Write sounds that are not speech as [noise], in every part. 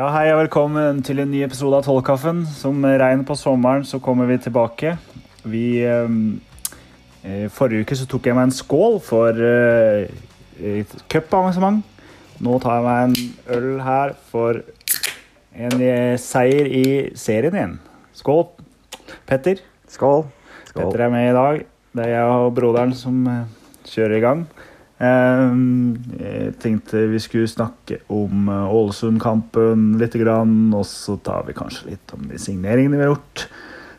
Ja, Hei og velkommen til en ny episode av Tollkaffen. Som regn på sommeren så kommer vi tilbake. Vi eh, Forrige uke så tok jeg meg en skål for eh, et cupavansement. Nå tar jeg meg en øl her for en eh, seier i serien igjen. Skål, Petter. Skål. Skål. Petter er med i dag. Det er jeg og broderen som eh, kjører i gang. Eh, Jeg tenkte vi skulle snakke om eh, Ålesund-kampen litt, og så tar vi kanskje litt om de signeringene vi har gjort.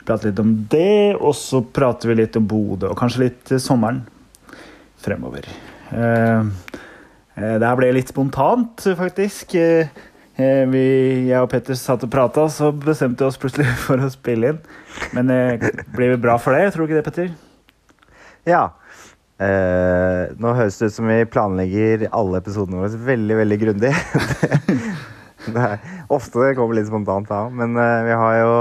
Prate litt om det, og så prater vi litt om Bodø, og kanskje litt sommeren fremover. Eh, eh, Det her ble litt spontant, faktisk. Eh, Vi, jeg og Petter satt og prata, så bestemte vi oss plutselig [laughs] for å spille inn. Men blir vi bra for det, tror du ikke det, Petter? Ja. Eh, nå høres det ut som vi planlegger alle episodene våre veldig veldig grundig. [laughs] det er ofte det kommer litt spontant da, men eh, vi har jo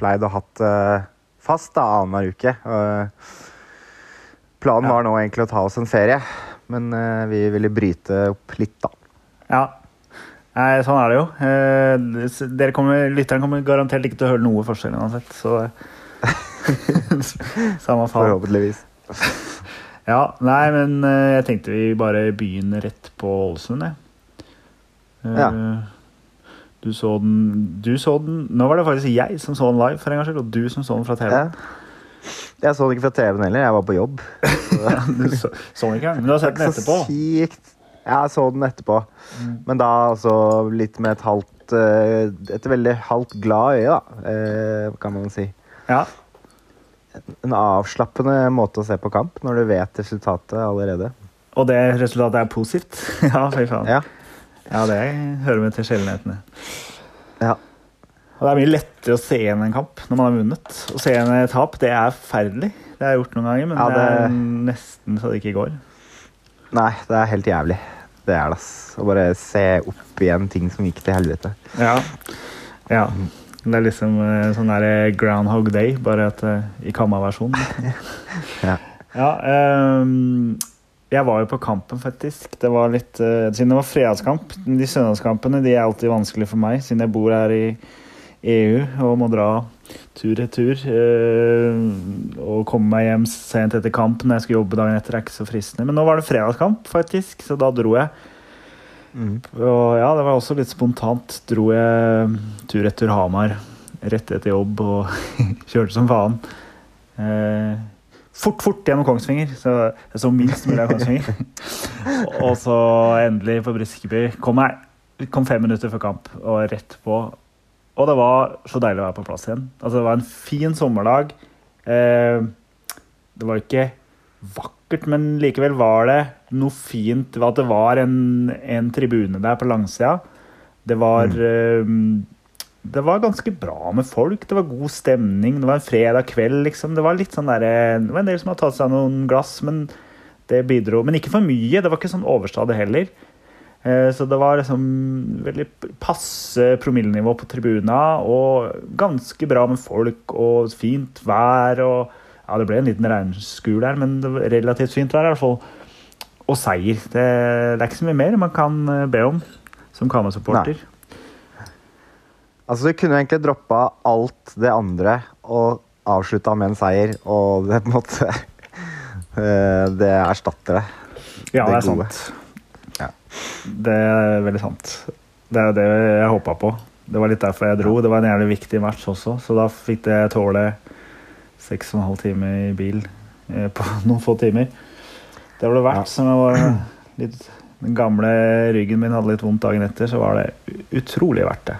pleid å hatt eh, fast da, annenhver uke. Eh, planen Ja. var nå egentlig å ta oss en ferie, men vi ville bryte opp litt, da. Ja. Nei, sånn er det jo. Eh, Dere kommer, lytteren kommer garantert ikke til å høre noe forskjell uansett, så [laughs] [laughs] Samme faen. Forhåpentligvis. Ja, nei, men eh, jeg tenkte vi bare begynner rett på Ålesund, jeg. Eh, Ja. Du så den Du så den Nå var det faktisk jeg som så den live, for en gangs skyld, og du som så den fra TV. Ja. Jeg så den ikke fra TV-en heller, jeg var på jobb. [laughs] du så, så den ikke, men du har sett den etterpå. sykt. Jeg så den etterpå. Mm. Men da altså litt med et halvt eh, Et veldig halvt glad øye, da, kan man si. Ja. En avslappende måte å se på kamp når du vet resultatet allerede. Og det resultatet er positivt. [laughs] ja, fy faen. Ja. Ja, det hører med til sjeldenhetene. ja. Og det er mye lettere å se igjen en kamp når man har vunnet. Å se igjen et tap, det er forferdelig. Det har jeg gjort noen ganger, men Ja, det... er nesten så det ikke går. Nei, det er helt jævlig. Det er det, ass. Å bare se opp igjen ting som gikk til helvete. Ja. ja. Det er liksom eh, sånn der eh, Groundhog Day, bare at eh, i Kamma-versjon. [laughs] Ja. Ja, um, jeg var jo på kampen, faktisk. Det var litt, uh, siden det var fredagskamp. De søndagskampene de er alltid vanskelig for meg, siden jeg bor her i EU og må dra tur-retur. Uh, og komme meg hjem sent etter kamp når jeg skal jobbe dagen etter, er ikke så fristende. Men nå var det fredagskamp, faktisk, så da dro jeg. Mm. Og ja, det var også litt spontant. Dro jeg tur etter Hamar rett etter jobb og [laughs] kjørte som faen. Eh, fort, fort gjennom Kongsvinger, så jeg så minst mulig av Kongsvinger. [laughs] og så endelig på Briskeby. Kom, jeg, kom fem minutter før kamp og rett på. Og det var så deilig å være på plass igjen. Altså, det var en fin sommerdag. Eh, det var ikke vakkert, men likevel var det noe fint ved at det var en, en tribune der på langsida. Det var eh, Det var ganske bra med folk. Det var god stemning. Det var en fredag kveld, liksom. Det var litt sånn der, Det var en del som hadde tatt seg noen glass, men det bidro. Men ikke for mye. Det var ikke sånn overstadig heller. Eh, Så det var liksom veldig passe promillenivå på tribuna, og ganske bra med folk og fint vær. og ja, Det ble en liten regnskur der, men det var relativt fint vær i hvert fall. Og seier. Det, det er ikke så mye mer man kan eh, be om som Kane-supporter. Altså, du kunne egentlig droppa alt det andre og avslutta med en seier, og det på en måte [laughs] eh, Det erstatter det. Ja, det er gode. sant. Ja. Det er veldig sant. Det er det jeg håpa på. Det var litt derfor jeg dro. Det var en jævlig viktig match også, så da fikk det tåle seks og en halv time i bil eh, på [laughs] noen få timer. Det var det verdt. Ja. Som jeg var litt Den gamle ryggen min hadde litt vondt dagen etter, så var det utrolig verdt det.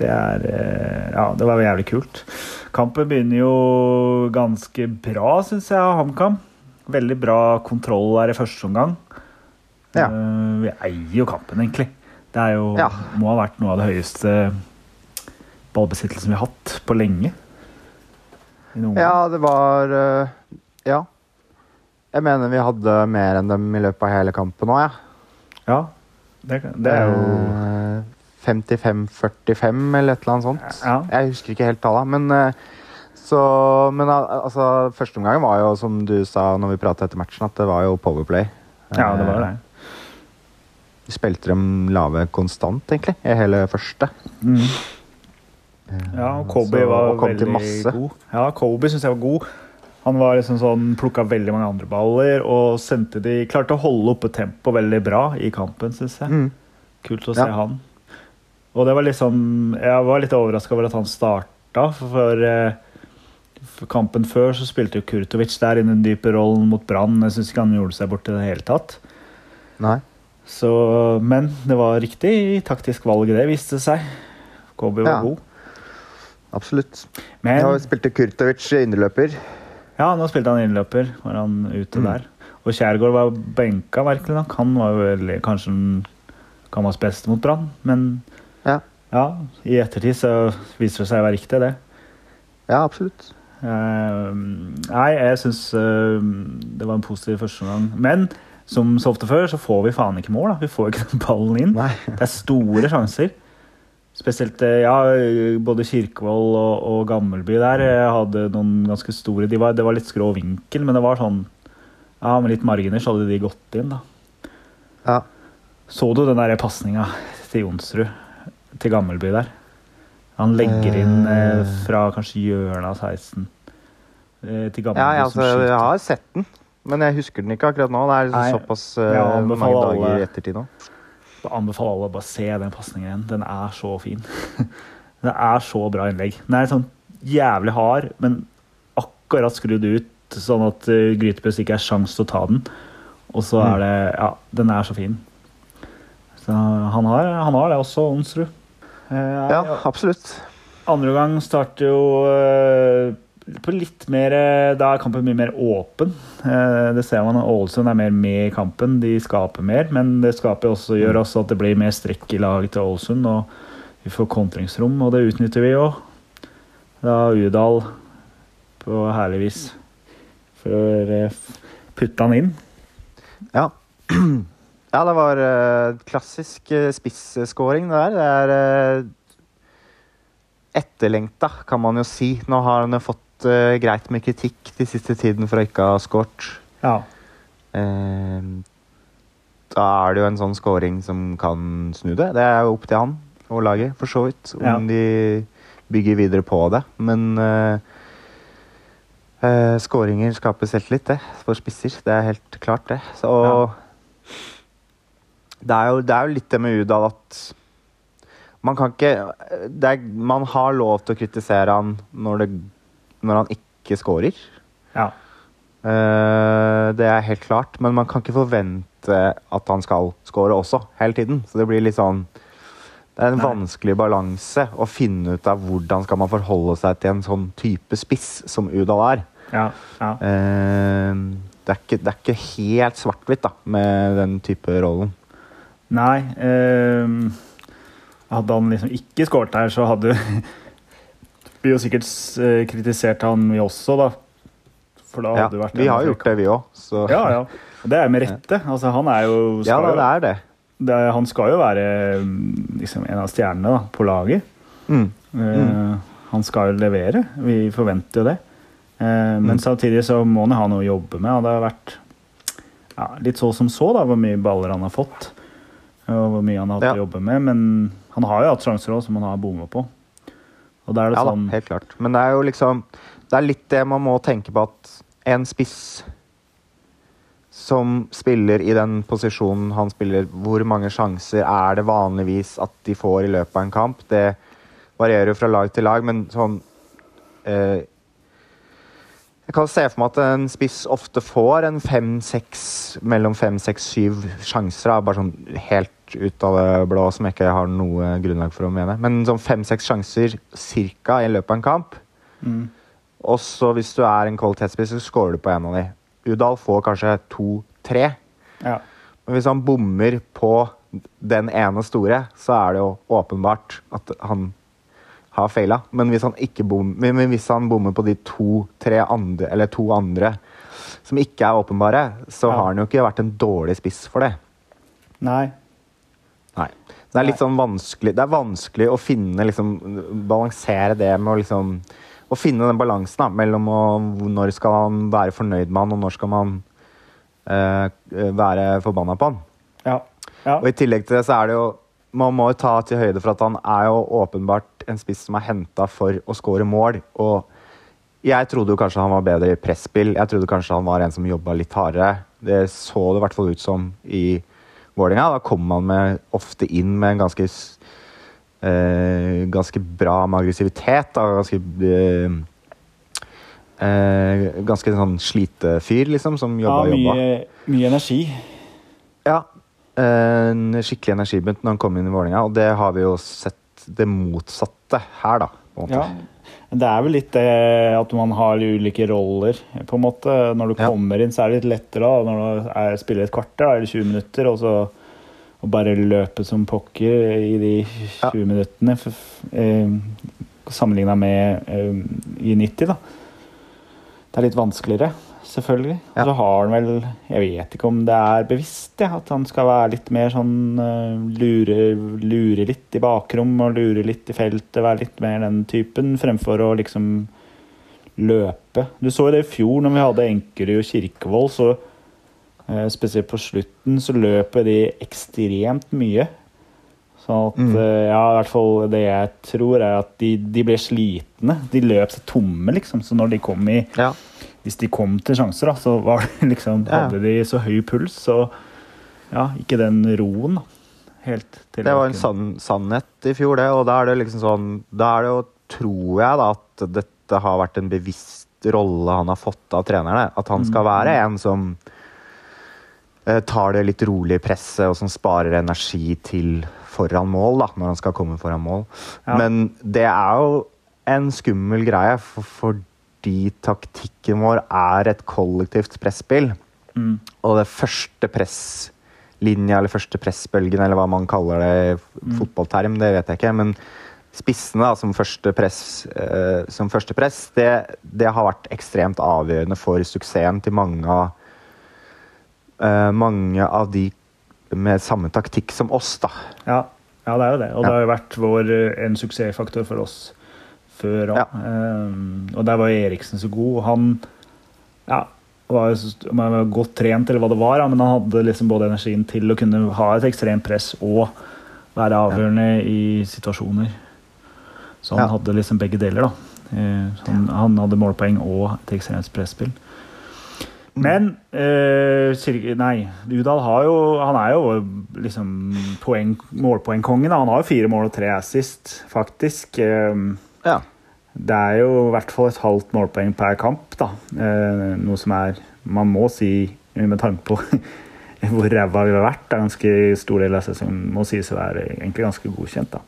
Det er eh, Ja, det var jævlig kult. Kampen begynner jo ganske bra, syns jeg, av HamKam. Veldig bra kontroll der i første omgang. Ja. Eh, vi eier jo kampen, egentlig. Det er jo, Ja. må ha vært noe av det høyeste ballbesittelsen vi har hatt på lenge. Ja, det var eh, Ja. Jeg mener vi hadde mer enn dem i løpet av hele kampen òg, jeg. Ja, det, det er jo Eh, 55-45 eller et eller annet sånt. Ja. Jeg husker ikke helt tallet. men eh, så, men altså, første omgang var jo, som du sa når vi pratet etter matchen, at det var jo powerplay. Ja, det var Eh, det. spilte dem lave konstant, egentlig, i hele første. Mm. Eh, Ja, og Kobe så- var og veldig god. Ja, Kobe syns jeg var god. Han var liksom sånn, plukka veldig mange andre baller og sendte de, klarte å holde oppe tempoet veldig bra i kampen, syns jeg. Mm. Kult å se Ja. han. Og det var liksom Jeg var litt overraska over at han starta, for, for, eh, kampen før så spilte jo Kurtovic der i den dype rollen mot Brann. Jeg syns ikke han gjorde seg bort i det hele tatt. Nei. Så, men det var riktig taktisk valg, det viste seg. Kobe var Ja. god. Absolutt. Men Nå spilte Kurtovic indreløper. Ja, nå spilte han innløper, var han ute Mm. der. Og Kjærgaard var benka, merkelig nok. Han var vel kanskje Kammas beste mot Brann, men Ja. ja, i ettertid så viser det seg å være riktig, det. Ja, absolutt. Uh, nei, jeg syns det var en positiv første omgang. Men som så ofte før, så får vi faen ikke mål. da. Vi får ikke den ballen inn. Nei. Det er store sjanser. Spesielt eh, ja, både Kirkevoll og, og Gammelby der eh, hadde noen ganske store de var, Det var litt skrå vinkel, men det var sånn Ja, med litt marginer så hadde de gått inn, da. Ja. Så du den der pasninga til Jonsrud til Gammelby der? Han legger inn eh, Eh. fra kanskje hjørnet av 16 eh, til Gammelby Ja, ja som altså, Ja, jeg har sett den, men jeg husker den ikke akkurat nå. Det er Nei, såpass eh, mange dager i ettertid nå. Jeg anbefaler alle å bare se den pasningen igjen. Den er så fin. [laughs] det er så bra innlegg. Den er sånn jævlig hard, men akkurat skrudd ut sånn at uh, ikke er sjans til å ta den. Og så er det Ja, den er så fin. Så han har, han har det også, Onsrud. Eh, Ja, absolutt. andre gang starter jo eh, på litt mer eh, Da er kampen mye mer åpen. Eh, det ser man. Ålesund er mer med i kampen. De skaper mer. Men det skaper også, gjør også at det blir mer strekk i laget til Ålesund. Og vi får kontringsrom, og det utnytter vi jo. Da Udal på herlig vis får putta putte han inn. Ja. [clears throat] ja, det var klassisk spisskåring, det der. Det er etterlengta, kan man jo si. Nå har han jo fått eh, greit med kritikk de siste tiden for å ikke ha skåret. Ja. Uh, da er det jo en sånn scoring som kan snu det. Det er jo opp til han og laget, for så vidt. Om Ja. de bygger videre på det. Men uh, skåringer skaper selvtillit, det. For spisser. Det er helt klart, det. Så det, er jo, det er jo litt det med Udal at man kan ikke er, Man har lov til å kritisere han når, det, når han ikke scorer. ja. Uh, det er helt klart, men man kan ikke forvente at han skal score også, hele tiden. Så det blir litt sånn Det er en Nei. vanskelig balanse å finne ut av hvordan skal man forholde seg til en sånn type spiss som Udal er. ja, ja. Uh, det, er ikke, det er ikke helt svart-hvitt med den type rollen. Nei Uh, Hadde han liksom ikke skåret der, så hadde vi jo sikkert eh, kritisert han, vi også, da. For da Ja, hadde det vært vi har gjort det, vi òg. Ja, ja. Det er med rette. Altså, han er jo Ja, da, det er det. det er, Han skal jo være mm, liksom, en av stjernene da, på laget. Mm. Eh, Han skal jo levere. Vi forventer jo det. Eh, men Mm. samtidig så må han ha noe å jobbe med. Og det har vært ja, litt så som så, da, hvor mye baller han har fått. Og hvor mye han har hatt Ja. å jobbe med. Men han har jo hatt sjanser òg, som han har bomma på. Og da er det Ja da, sånn helt klart. Men det er jo liksom Det er litt det man må tenke på at en spiss som spiller i den posisjonen han spiller, hvor mange sjanser er det vanligvis at de får i løpet av en kamp? Det varierer jo fra lag til lag, men sånn eh, Jeg kan se for meg at en spiss ofte får en fem-seks mellom fem, seks, syv sjanser. da, Bare sånn helt ut av det blå, som jeg ikke har noe grunnlag for å mene. Men sånn fem-seks sjanser cirka i løpet av en kamp. mm, Og så hvis du er en kvalitetsspiss, så scorer du på en av de. Udal får kanskje to-tre. ja. Men hvis han bommer på den ene store, så er det jo åpenbart at han har feila. Men hvis han ikke bom, men men hvis han bommer på de to-tre andre, eller to andre som ikke er åpenbare, så Ja. har han jo ikke vært en dårlig spiss for det. Nei. Det er litt sånn vanskelig Det er vanskelig å finne liksom Balansere det med å liksom Å finne den balansen da, mellom å, når skal han være fornøyd med han, og når skal man eh, være forbanna på han. Ja. Ja. Og i tillegg til det så er det jo Man må jo ta til høyde for at han er jo åpenbart en spiss som er henta for å score mål. Og jeg trodde jo kanskje han var bedre i presspill. Jeg trodde kanskje han var en som jobba litt hardere. Det så det i hvert fall ut som i Vålerenga. Da kommer man med, ofte inn med en ganske eh, ganske bra med aggressivitet. Da. Ganske eh, eh, Ganske sånn slitefyr, liksom, som Ja, jobba og jobba. mye, energi. Ja. En skikkelig energibunt når han kom inn i Vålerenga, og det har vi jo sett det motsatte her, da. Ja. Det er vel litt det at man har ulike roller, på en måte. Når du Ja. kommer inn, så er det litt lettere da, når du er, spiller et kvarter da, eller 20 minutter, og så og bare løpe som pokker i de 20 minuttene, f- f- eh, sammenligna med eh, i 90, da. Det er litt vanskeligere, selvfølgelig. Ja. Så har han vel Jeg vet ikke om det er bevisst, ja, at han skal være litt mer sånn eh, lure, lure litt i bakrom og lure litt i feltet. Være litt mer den typen, fremfor å liksom løpe. Du så det i fjor, når vi hadde Enkerud og Kirkevold, så eh, spesielt på slutten så løper de ekstremt mye. Sånn at Mm. eh, Ja, i hvert fall det jeg tror, er at de, de ble slitne. De løp seg tomme, liksom. Så når de kom i Ja. Hvis de kom til sjanser, da, så var det [laughs] liksom Hadde de så høy puls, så Ja, ikke den roen, da. Helt til Det var en sann, sannhet i fjor, det. Og da er det liksom sånn Da er det jo, tror jeg, da, at dette har vært en bevisst rolle han har fått av trenerne. At han skal være en som eh, tar det litt rolig i presset, og som sparer energi til foran mål, da, når han skal komme foran mål. Ja. Men det er jo en skummel greie, for, fordi taktikken vår er et kollektivt presspill. Mm. Og det første presslinja, eller første pressbølgen, eller hva man kaller det i mm. fotballterm, det vet jeg ikke. Men spissene da, som første press, eh, som første press det, det har vært ekstremt avgjørende for suksessen til mange av eh, mange av de med samme taktikk som oss, da. Ja, ja, det er jo det. Og Ja. det har jo vært vår, eh, en suksessfaktor for oss før òg. Ja. og der var Eriksen så god. Han ja, var jo godt trent, eller hva det var, ja, men han hadde liksom både energien til å kunne ha et ekstremt press og være avgjørende i situasjoner. Så han hadde liksom begge deler, da. Så han, han hadde målpoeng og et ekstremt presspill. Men eh, Nei, Udal har jo Han er jo liksom poeng, målpoengkongen. Han har jo fire mål og tre assist, faktisk. Eh, Ja. Det er jo i hvert fall et halvt målpoeng per kamp, da. Eh, noe som er Man må si, med tanke på [laughs] hvor ræva vi har vært, det er ganske stor del av sesongen, må sies å være egentlig ganske godkjent, da.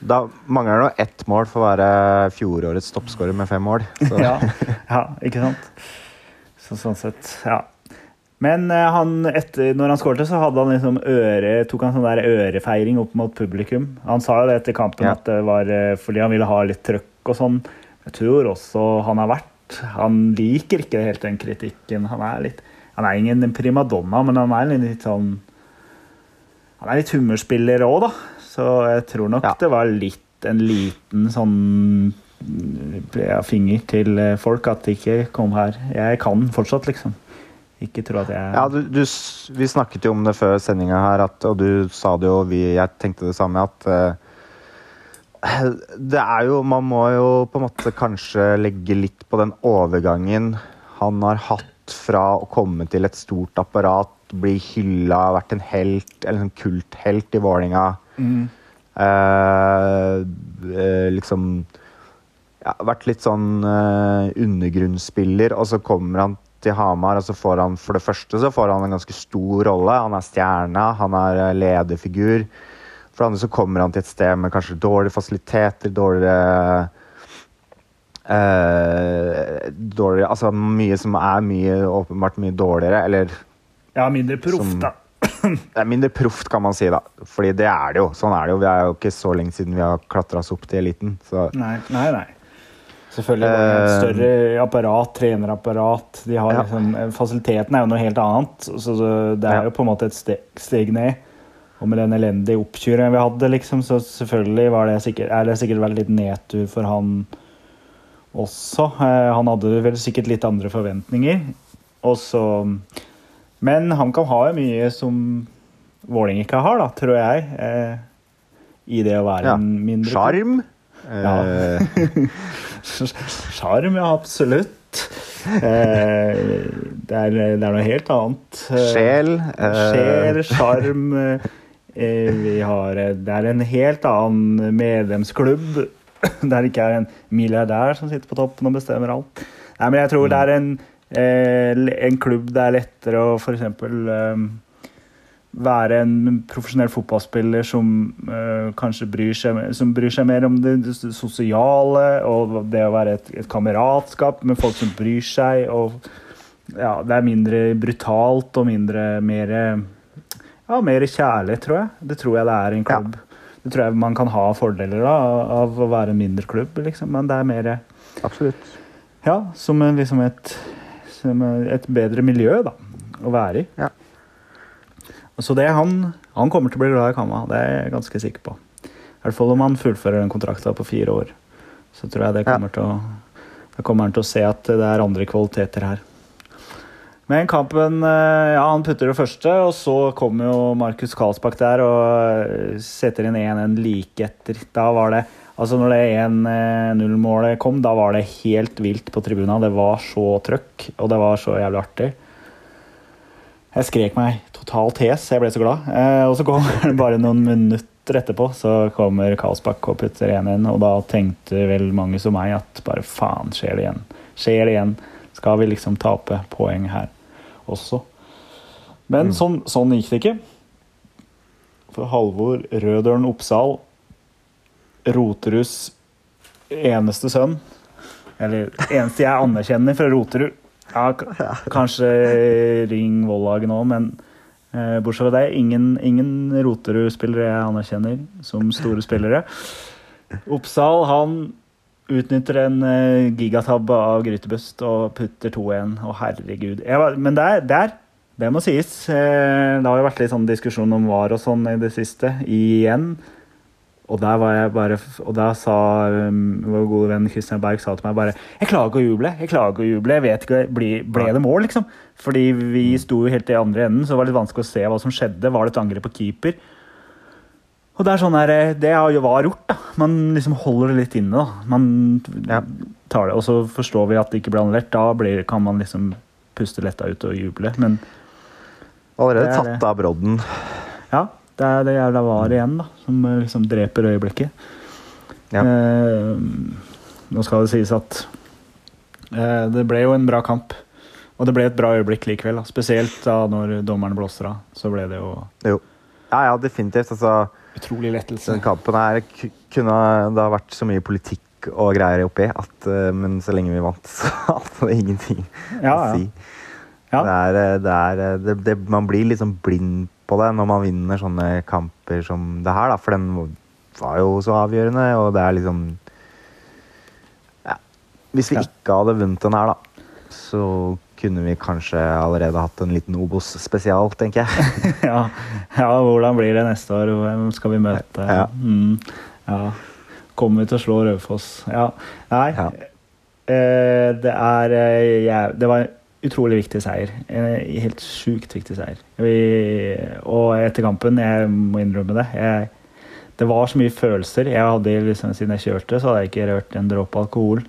Da mangler det ett mål for å være fjorårets toppskårer med fem mål. Så. [laughs] ja, ja, ikke sant? Så, sånn sett, ja. Men eh, han, etter, når han skårte, så hadde han liksom øre, tok han sånn der ørefeiring opp mot publikum. Han sa jo det etter kampen Ja. at det var eh, fordi han ville ha litt trøkk og sånn. Jeg tror også han har vært Han liker ikke helt den kritikken. Han er litt Han er ingen primadonna, men han er litt sånn Han er litt humørspiller òg, da. Så jeg tror nok Ja. det var litt en liten sånn finger til eh, folk at de ikke kom her. Jeg kan fortsatt, liksom. Ikke tro at jeg Ja, du, du, vi snakket jo om det før sendinga her, at, og du sa det jo, vi, jeg tenkte det samme, at eh, det er jo Man må jo på en måte kanskje legge litt på den overgangen han har hatt fra å komme til et stort apparat, bli hylla, vært en helt, eller en kulthelt i Vålerenga. Mm. Eh, eh, liksom ja, Vært litt sånn eh, undergrunnsspiller, og så kommer han til Hamar, og så får han for det første så får han en ganske stor rolle. Han er stjerna, han er eh, lederfigur. For det andre så kommer han til et sted med kanskje dårlige fasiliteter, dårligere eh, dårligere, altså mye som er mye, åpenbart mye dårligere, eller Ja, mindre proff, da. [clears throat] det er mindre proft, kan man si, da. Fordi det er det jo. Sånn er det jo. Vi er jo ikke så lenge siden vi har klatra oss opp til eliten. Så Nei, nei. nei. Selvfølgelig er det et Eh, større apparat, trenerapparat. De har Ja. liksom, Fasiliteten er jo noe helt annet, så det er Ja. jo på en måte et steg, steg ned. Og med den elendige oppkjøringen vi hadde, liksom, så selvfølgelig var det sikkert, er det sikkert vært litt nedtur for han også. Eh, Han hadde vel sikkert litt andre forventninger. Og så Men HamKam har mye som Våling ikke har, da, tror jeg. Eh, I det å være Ja. en mindre Sjarm. Ja. Eh, [laughs] Sjarm, ja, absolutt. Eh, det, er, det er noe helt annet. Sjel. eh, Sjel, sjarm har eh, Det er en helt annen medlemsklubb. Der [laughs] det ikke er en milliardær som sitter på toppen og bestemmer alt. Nei, men jeg tror det er en, eh, en klubb det er lettere å f.eks. Eh, være en profesjonell fotballspiller som eh, kanskje bryr seg, som bryr seg mer om det sosiale og det å være et, et kameratskap med folk som bryr seg. og ja, det er mindre brutalt og mindre mer, ja, mer kjærlighet, tror jeg. Det tror jeg det er i en Ja. klubb. Det tror jeg man kan ha fordeler da, av å være en mindre klubb, liksom. Men det er mer Absolutt. ja, som en, liksom et, som et bedre miljø da, å være i. Ja. Så det han, han kommer til å bli glad i Kamma, det er jeg ganske sikker på. I hvert fall om han fullfører den kontrakta på fire år. Så tror jeg det Ja. til å Da kommer han til å se at det er andre kvaliteter her. Men kampen eh, Ja, han putter det første, og så kommer jo Markus Karlsbakk der og eh, setter inn 1-1 like etter. Da var det Altså, når det 1-0-målet kom, da var det helt vilt på tribuna. Det var så trøkk, og det var så jævlig artig. Jeg skrek meg totalt hes, jeg ble så glad. Eh, og så kommer [laughs] det bare noen minutter etterpå, så kommer Karlsbakk og putter 1-1, og da tenkte vel mange som meg at bare faen, skjer det igjen? Skjer det igjen? Skal vi liksom tape poeng her også? Men sånn, sånn gikk det ikke. For Halvor Rødølen Oppsal, Roteruds eneste sønn, eller eneste jeg anerkjenner fra Roterud ja, Kanskje Ring Vollhagen òg, men eh, bortsett fra det, ingen, ingen Roterud-spillere jeg anerkjenner som store spillere. Oppsal han utnytter en eh, gigatabbe av Grytebust og putter 2-1. Å, herregud. Var, men der, der, det må sies. Eh, det har jo vært litt sånn diskusjon om VAR og sånn i det siste. Igjen. Og der var jeg bare Og da sa um, vår gode venn Christian Berg sa til meg bare Jeg klarer ikke å juble. Jeg klarer ikke å juble. Jeg vet ikke, ble, ble det mål, liksom? Fordi vi sto jo helt i andre enden, så det var litt vanskelig å se hva som skjedde. Var det et angrep på keeper? Og det er sånn her, det har jo var gjort, da. Man liksom holder det litt inne, da. Man Ja. tar det, Og så forstår vi at det ikke ble annullert. Da blir, kan man liksom puste letta ut og juble. Men Allerede Det er det. tatt av brodden. ja, det er det jævla var igjen, da, som eh, liksom dreper øyeblikket. Ja. Eh, nå skal det sies at eh, det ble jo en bra kamp. Og det ble et bra øyeblikk likevel. Da. Spesielt da når dommeren blåser av. Så ble det jo Jo. Ja, ja, definitivt. Altså, utrolig lettelse. den kampen her kunne Det har vært så mye politikk og greier oppi, at, eh, men så lenge vi vant, [laughs] så hadde det ingenting Ja, å si. Ja. Det er, eh, det er, eh, det, det, man blir liksom blind på det når man vinner sånne kamper som det her, da. For den var jo så avgjørende, og det er liksom ja. Hvis vi ikke hadde vunnet den her, da, så kunne vi kanskje allerede hatt en liten Obos spesial, tenker jeg. [laughs] ja. ja, hvordan blir det neste år? Hvem skal vi møte? Ja. Mm, ja. Kommer vi til å slå Raufoss? Ja. Nei. Ja. Eh, det er eh, jeg- Det var en utrolig viktig seier. En helt sjukt viktig seier. Vi, og etter kampen, jeg må innrømme det jeg, Det var så mye følelser. Jeg hadde liksom, Siden jeg kjørte, så hadde jeg ikke rørt en dråpe alkohol.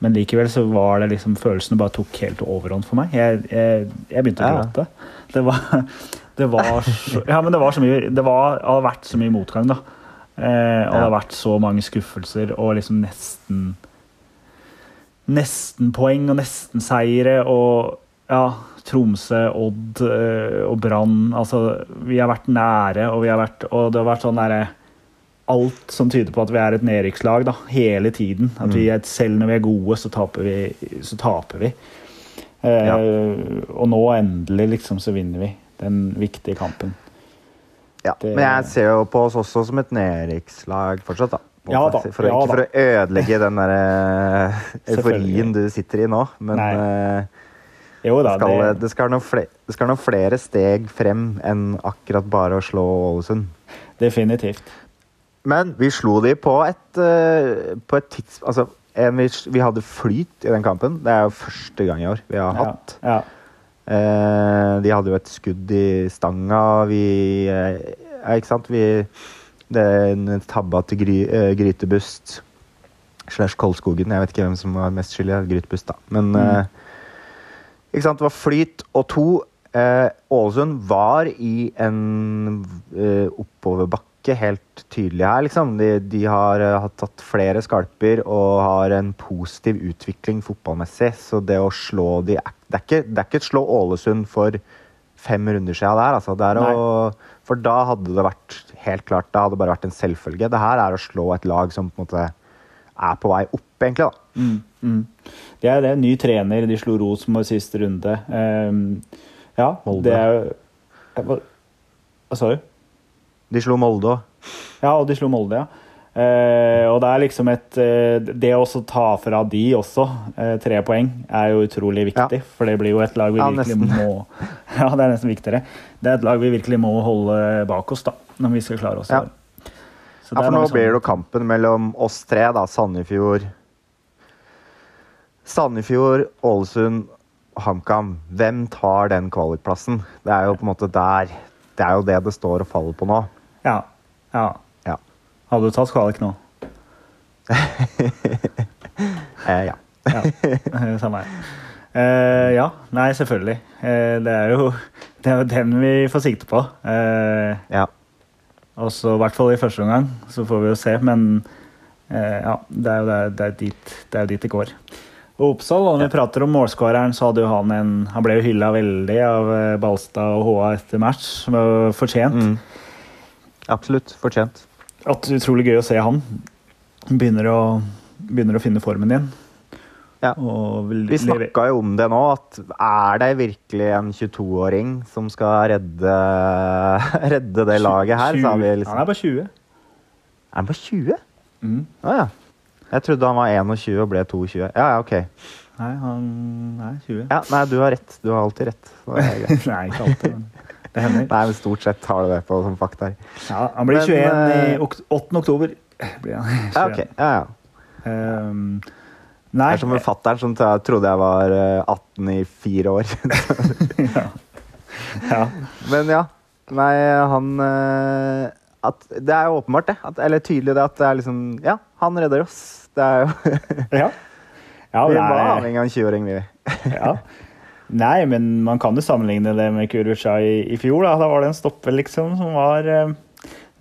Men likevel så var det liksom følelsene bare tok helt overhånd for meg. Jeg, jeg, jeg begynte å gråte. Det var, [laughs] det var så, Ja, men det var så mye Det var, hadde vært så mye motgang, da. Eh, og det har vært så mange skuffelser og liksom nesten Nesten-poeng og nesten-seire og ja, Tromsø, Odd eh, og Brann. Altså, vi har vært nære, og vi har vært Og det har vært sånn derre Alt som tyder på at vi er et nedrykkslag da, hele tiden. At vi, er- selv når vi er gode, så taper vi. Så taper vi. Eh, Ja. Og nå endelig liksom så vinner vi den viktige kampen. Ja, Det- Men jeg ser jo på oss også som et nedrykkslag fortsatt, da. Ja da, For å, ja ikke for å ødelegge den der eh, [laughs] euforien du sitter i nå, men eh, Jo da, skal, det, det, skal noen flere, det skal noen flere steg frem enn akkurat bare å slå Ålesund. definitivt. Men vi slo de på et, eh, på et tids... Altså, en, vi, vi hadde flyt i den kampen. Det er jo første gang i år vi har hatt. Ja, Eh, de hadde jo et skudd i stanga. Vi eh, ikke sant? Vi Det er en tabba til Gry, eh, Grytebust slash Kolskogen. Jeg vet ikke hvem som var mest skyldig. Grytebust, da. Men eh, ikke sant? Det var flyt og to. Eh, Ålesund var i en eh, oppoverbakke helt tydelig her, liksom. De, de har har, tatt flere skalper og har en positiv utvikling fotballmessig. Så det å slå de det, er ikke, det er ikke et slå Ålesund for fem runder siden der, altså. Det er å, for da hadde det vært helt klart Det hadde bare vært en selvfølge. Det her er å slå et lag som på en måte er på vei opp, egentlig. da. Mm, mm. Det er det. Ny trener. De slo Rosenborg siste runde. Um, ja, Molde. det er jo hva sa du? De slo Molde òg. Ja, og de slo Molde, ja. Eh, og det er liksom et eh, Det å ta fra de også eh, tre poeng er jo utrolig viktig. For det blir jo et lag vi Ja, virkelig nesten. må [laughs] Ja, det er nesten viktigere. Det er et lag vi virkelig må holde bak oss, da. Når vi skal klare oss. Ja. Ja, for nå mange blir det jo kampen mellom oss tre, da. Sandefjord Sandefjord, Ålesund HamKam. Hvem tar den kvalikplassen? Det er jo på en måte der Det er jo det det står og faller på nå. Ja. ja. Ja. Hadde du tatt kvalik nå? [laughs] Eh, ja. Ja, samme her. Eh, ja, nei, selvfølgelig. Eh, det er jo [laughs] det er jo den vi får sikte på. Eh, ja. og så i hvert fall i første omgang, så får vi jo se. Men eh, ja, det er jo det, det er dit, det er jo dit det går. Og Oppsal, når vi prater om målskåreren, så hadde jo han en Han ble jo hylla veldig av eh, Balstad og HA etter match, som var fortjent. Mm. Absolutt. Fortjent. At Utrolig gøy å se han. Begynner å, begynner å finne formen igjen. Ja. Vi snakka jo om det nå, at er det virkelig en 22-åring som skal redde, [laughs] redde det laget her? Vi Han liksom. er bare 20. Er han bare 20? Mm. Å ja. Jeg trodde han var 21 og ble 22. Ja, ja, ok. Nei, han er 20. Ja, nei, du har rett. Du har alltid rett. [laughs] Er. Nei, ikke alltid, men det hender. Nei, men stort sett har du det på som fakta. Ja, han blir Men, 21 i eh, ok 8. oktober. Blir han 21. [laughs] Ja, ok. Ja, ja. nei, Det er som forfatteren som trodde jeg var eh, 18 i fire år. [laughs] ja. ja. Men ja. Nei, han eh, at, Det er jo åpenbart, det. At, eller tydelig det at det er liksom Ja, han redder oss. Det er jo [laughs] ja. ja Vi det var er- avhengig av en 20-åring, vi. ja. Nei, men man kan jo sammenligne det med Kurucha i, i fjor. Da. da var det en stopper liksom, som var eh,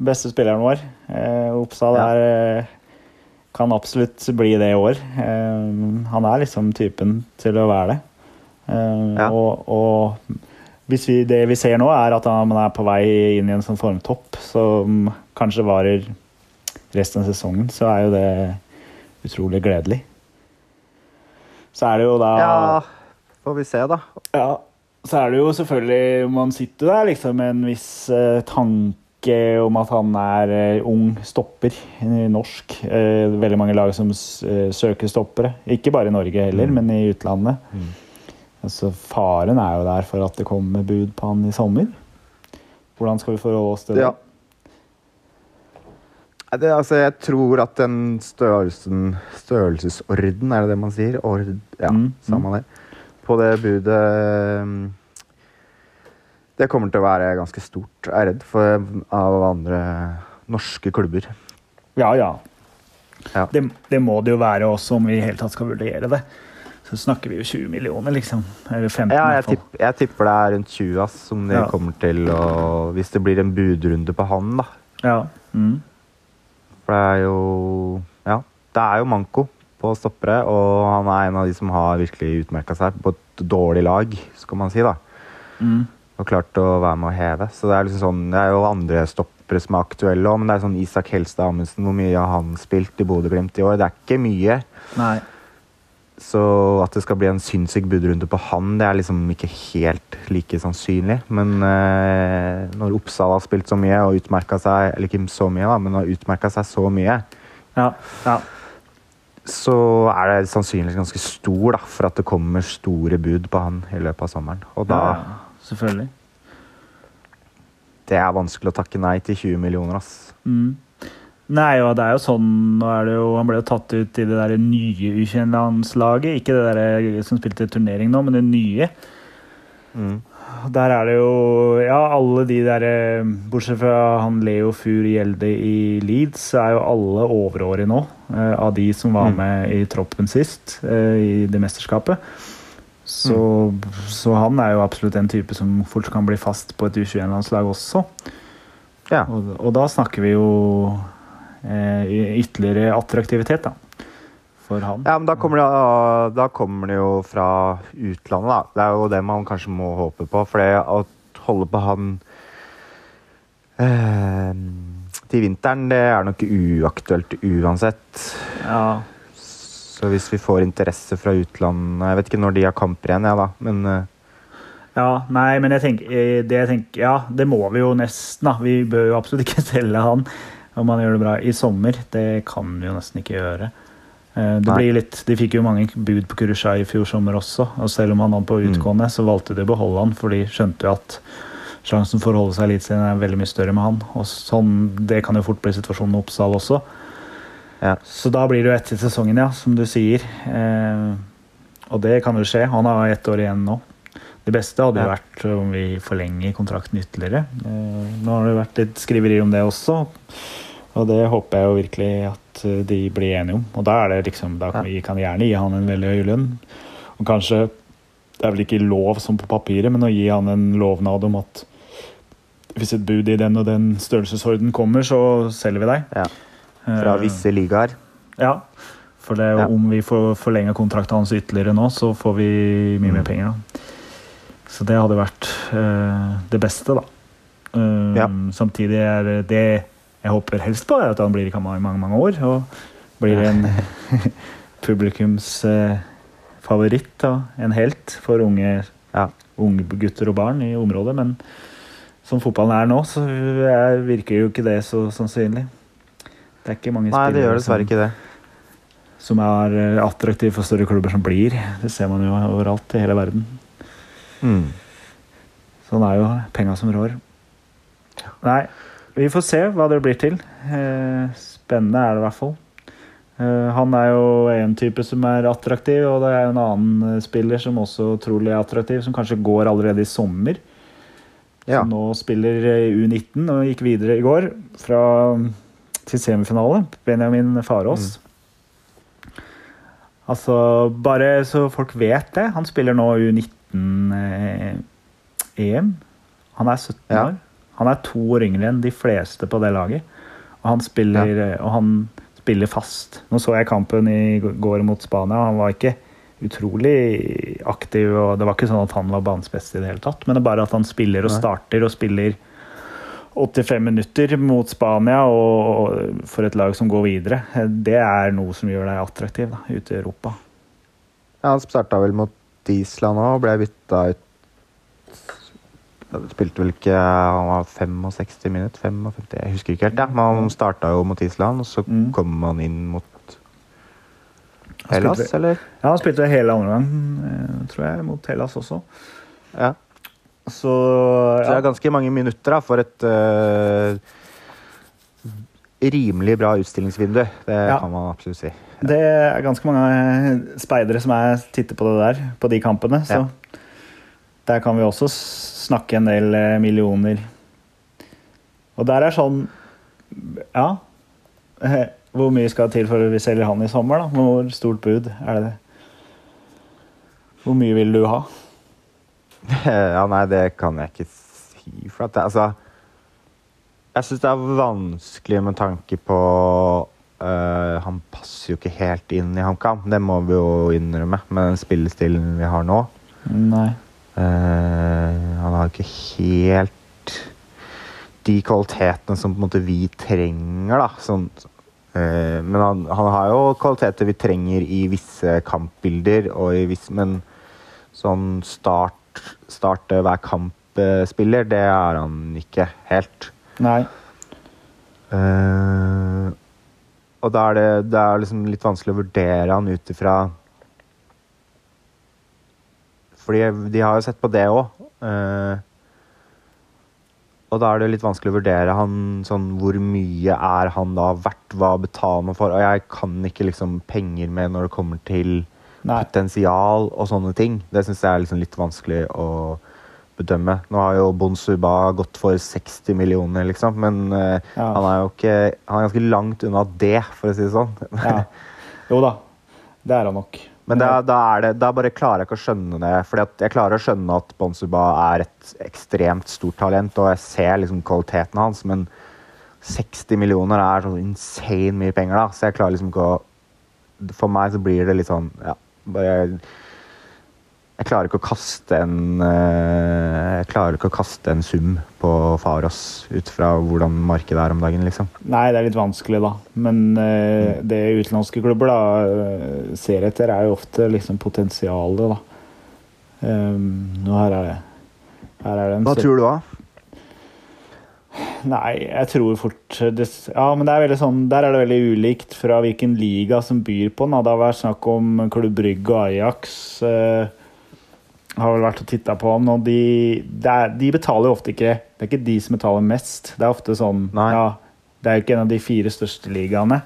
beste spilleren vår. Eh, Oppsal Ja. er, eh, kan absolutt bli det i år. Eh, han er liksom typen til å være det. Eh, Ja. Og, og hvis vi, det vi ser nå, er at han er på vei inn i en sånn formtopp som kanskje varer resten av sesongen, så er jo det utrolig gledelig. Så er det jo da Ja, får vi se, da. ja, så er det jo selvfølgelig Man sitter der liksom med en viss uh, tanke om at han er uh, ung stopper i norsk. Uh, veldig mange lag som søker stoppere. Ikke bare i Norge heller, Mm. men i utlandet. Mm. Altså, faren er jo der for at det kommer bud på han i sommer. Hvordan skal vi forholde oss til det? Ja. Det, altså, jeg tror at den størrelsen Størrelsesorden, er det det man sier? Ord, ja, Mm, samme det. På det budet um, Det kommer til å være ganske stort, jeg er redd for, av andre norske klubber. Ja, ja. Ja. Det, det må det jo være også om vi i hele tatt skal vurdere det. Så snakker vi jo 20 millioner, liksom. Eller 15 Ja, jeg, tipp, jeg tipper det er rundt 20, ass, som de Ja. kommer til å Hvis det blir en budrunde på han, da. Ja. Mm. For det er jo Ja, det er jo manko på stoppere, og han er en av de som har virkelig utmerka seg på et dårlig lag, skal man si, da. Mm. Og klart å være med å heve. Så det er liksom sånn Det er jo andre stoppere som er aktuelle òg, men det er sånn Isak Helstad Amundsen, hvor mye har han spilt i Bodø-Glimt i år? Det er ikke mye. Nei. Så at det skal bli en sinnssyk budrunde på han, det er liksom ikke helt like sannsynlig. Men eh, når Oppsal har spilt så mye og utmerka seg Eller ikke så mye, da, men har utmerka seg så mye, Ja. ja. Så er det sannsynligvis ganske stor da, for at det kommer store bud på han i løpet av sommeren. Og da ja. Selvfølgelig. Det er vanskelig å takke nei til 20 millioner, ass. Mm. Nei, og det er jo sånn nå er det jo, Han ble jo tatt ut i det der nye U21-landslaget. Ikke det der som spilte turnering nå, men det nye. Mm. Der er det jo Ja, alle de der eh, Bortsett fra han Leo Fur Gjelde i Leeds, er jo alle overårige nå. eh, Av de som var Mm. med i troppen sist, eh, i det mesterskapet. Så, så han er jo absolutt en type som fort kan bli fast på et U21-landslag også. Ja. Og, og da snakker vi jo eh, ytterligere attraktivitet, da. For han. Ja, men da kommer, det, da kommer det jo fra utlandet, da. Det er jo det man kanskje må håpe på. For det å holde på han eh, til vinteren, det er nok uaktuelt uansett. Ja. Så hvis vi får interesse fra utlandet Jeg vet ikke når de har kamper igjen, jeg, da. Men eh, Ja, nei, men jeg tenker, eh, det jeg tenker Ja, det må vi jo nesten, da. Vi bør jo absolutt ikke [laughs] selge han om han gjør det bra i sommer. Det kan vi jo nesten ikke gjøre. Eh, Det blir litt, De fikk jo mange bud på Kurusha i fjor sommer også, og selv om han var på Mm. utgående, så valgte de å beholde han, for de skjønte jo at sjansen for å holde seg i Eliteserien er veldig mye større med han. Og sånn, Det kan jo fort bli situasjonen med Oppsal også. Ja. Så da blir det jo etter sesongen, ja, som du sier. Eh, og det kan jo skje. Han har ett år igjen nå. Det beste hadde jo Ja. vært om vi forlenger kontrakten ytterligere. Eh, nå har det vært litt skriverier om det også, og det håper jeg jo virkelig at eh, de blir enige om. Og da er det liksom, da kan vi kan gjerne gi han en veldig høy lønn. Og kanskje Det er vel ikke lov som på papiret, men å gi han en lovnad om at hvis et bud i den og den størrelsesorden kommer, så selger vi deg. ja. Fra Eh, visse ligaer. ja, for det, er Ja. om vi får forlenga kontrakten hans ytterligere nå, så får vi mye mer Mm. penger. da. Så det hadde vært uh, det beste, da. Uh, Ja. Samtidig er det jeg håper helst på, er at han blir i Kamma i mange, mange år. Og blir en [laughs] publikumsfavoritt og en helt for unge, Ja. unge gutter og barn i området. Men som fotballen er nå, så er, virker jo ikke det så sannsynlig. Det er ikke mange Nei, det gjør dessverre ikke det. som er attraktive for større klubber som blir. Det ser man jo overalt i hele verden. Mm. Sånn er jo penga som rår. Nei, vi får se hva det blir til. Eh, Spennende er det i hvert fall. Eh, Han er jo en type som er attraktiv, og det er jo en annen eh, spiller som også trolig er attraktiv, som kanskje går allerede i sommer. Ja. Som nå spiller eh, U19 og gikk videre i går fra, til semifinale. Benjamin Farås. Altså, bare så folk vet det. Han spiller nå U19-EM. han er 17 Ja. år. Han er to år yngre enn de fleste på det laget. Og han spiller, ja. og han spiller fast. Nå så jeg kampen i går mot Spania. Han var ikke utrolig aktiv, og det var ikke sånn at han var banens beste i det hele tatt. Men det er bare at han spiller og starter og spiller 85 minutter mot Spania og for et lag som går videre. Det er noe som gjør deg attraktiv da, ute i Europa. Ja, han starta vel mot Island òg og ble bytta ut Spilte vel ikke Han var 65 minutter? 55, jeg husker ikke helt. Ja. Men han starta jo mot Island, og så Mm. kom han inn mot Hellas, spilte- eller? Ja, Han spilte hele andre gang, eh, tror jeg, mot Hellas også. Ja. Så, Så det er ganske mange minutter da, for et uh, rimelig bra utstillingsvindu. Det Ja. kan man absolutt si. Det er ganske mange speidere som er, titter på det der, på de kampene. Så Ja. Der kan vi også snakke en del eh, millioner. Og der er sånn Ja. [laughs] Hvor mye skal til for vi selger han i sommer, da? Hvor stort bud er det? Hvor mye vil du ha? [laughs] Ja, nei, det kan jeg ikke si. For at det, altså Jeg syns det er vanskelig med tanke på øh, Han passer jo ikke helt inn i HamKam. Det må vi jo innrømme med den spillestilen vi har nå. Nei. Eh, han har ikke helt de kvalitetene som på en måte vi trenger, da. Sånn, eh, men han, han har jo kvaliteter vi trenger i visse kampbilder, i visse, men sånn start, starte hver kamp-spiller, det er han ikke helt. Nei. Uh, og da er det, det er liksom litt vanskelig å vurdere han ut ifra Fordi de har jo sett på det òg. og da er det litt vanskelig å vurdere han sånn Hvor mye er han da verdt? Hva betaler man for? Og jeg kan ikke liksom penger med når det kommer til Nei. potensial og sånne ting. Det syns jeg er liksom litt vanskelig å bedømme. Nå har jo Bonsuba gått for 60 millioner, liksom, men eh, Ja. han er jo ikke Han er ganske langt unna det, for å si det sånn. Ja. Jo da, det er han nok. Men da, da, det, da bare klarer jeg ikke å skjønne det. Fordi jeg klarer å skjønne at Bonsuba er et ekstremt stort talent, og jeg ser liksom kvaliteten hans, men 60 millioner er sånn insane mye penger, da. Så jeg klarer liksom ikke å For meg så blir det litt sånn Ja, bare Jeg klarer ikke å kaste en eh, Jeg klarer ikke å kaste en sum på Faros ut fra hvordan markedet er om dagen, liksom. Nei, det er litt vanskelig, da. Men eh, det utenlandske klubber da, eh, ser etter, er jo ofte liksom potensialet, da. Um, og her er det her er det Hva tror du, da? Nei, jeg tror fort det, Ja, men det er sånn, der er det veldig ulikt fra hvilken liga som byr på den. Det har vært snakk om Klubb Brygge og Ajax. Eh, har vel vært og titta på han, og de, er, de betaler jo ofte ikke Det er ikke de som betaler mest. Det er ofte sånn. Ja, det er jo ikke en av de fire største ligaene.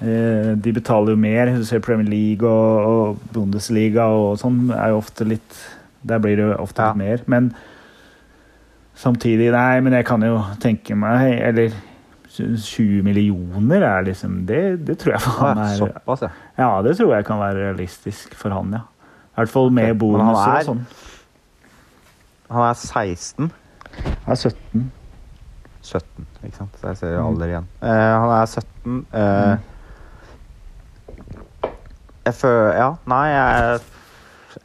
Eh, de betaler jo mer. Du ser Premier League og, og Bundesliga og sånn er jo ofte litt Der blir det jo ofte Ja. litt mer. Men samtidig Nei, men jeg kan jo tenke meg Eller 20 millioner er liksom Det, det tror jeg for han er Såpass, ja. Ja, det tror jeg kan være realistisk for han, ja. I hvert fall med okay. bonuser er- og sånn. Han er 16. Han er 17. 17, ikke sant? Så jeg ser Mm. alder igjen. Uh, han er 17. eh, Jeg føler Ja, nei, jeg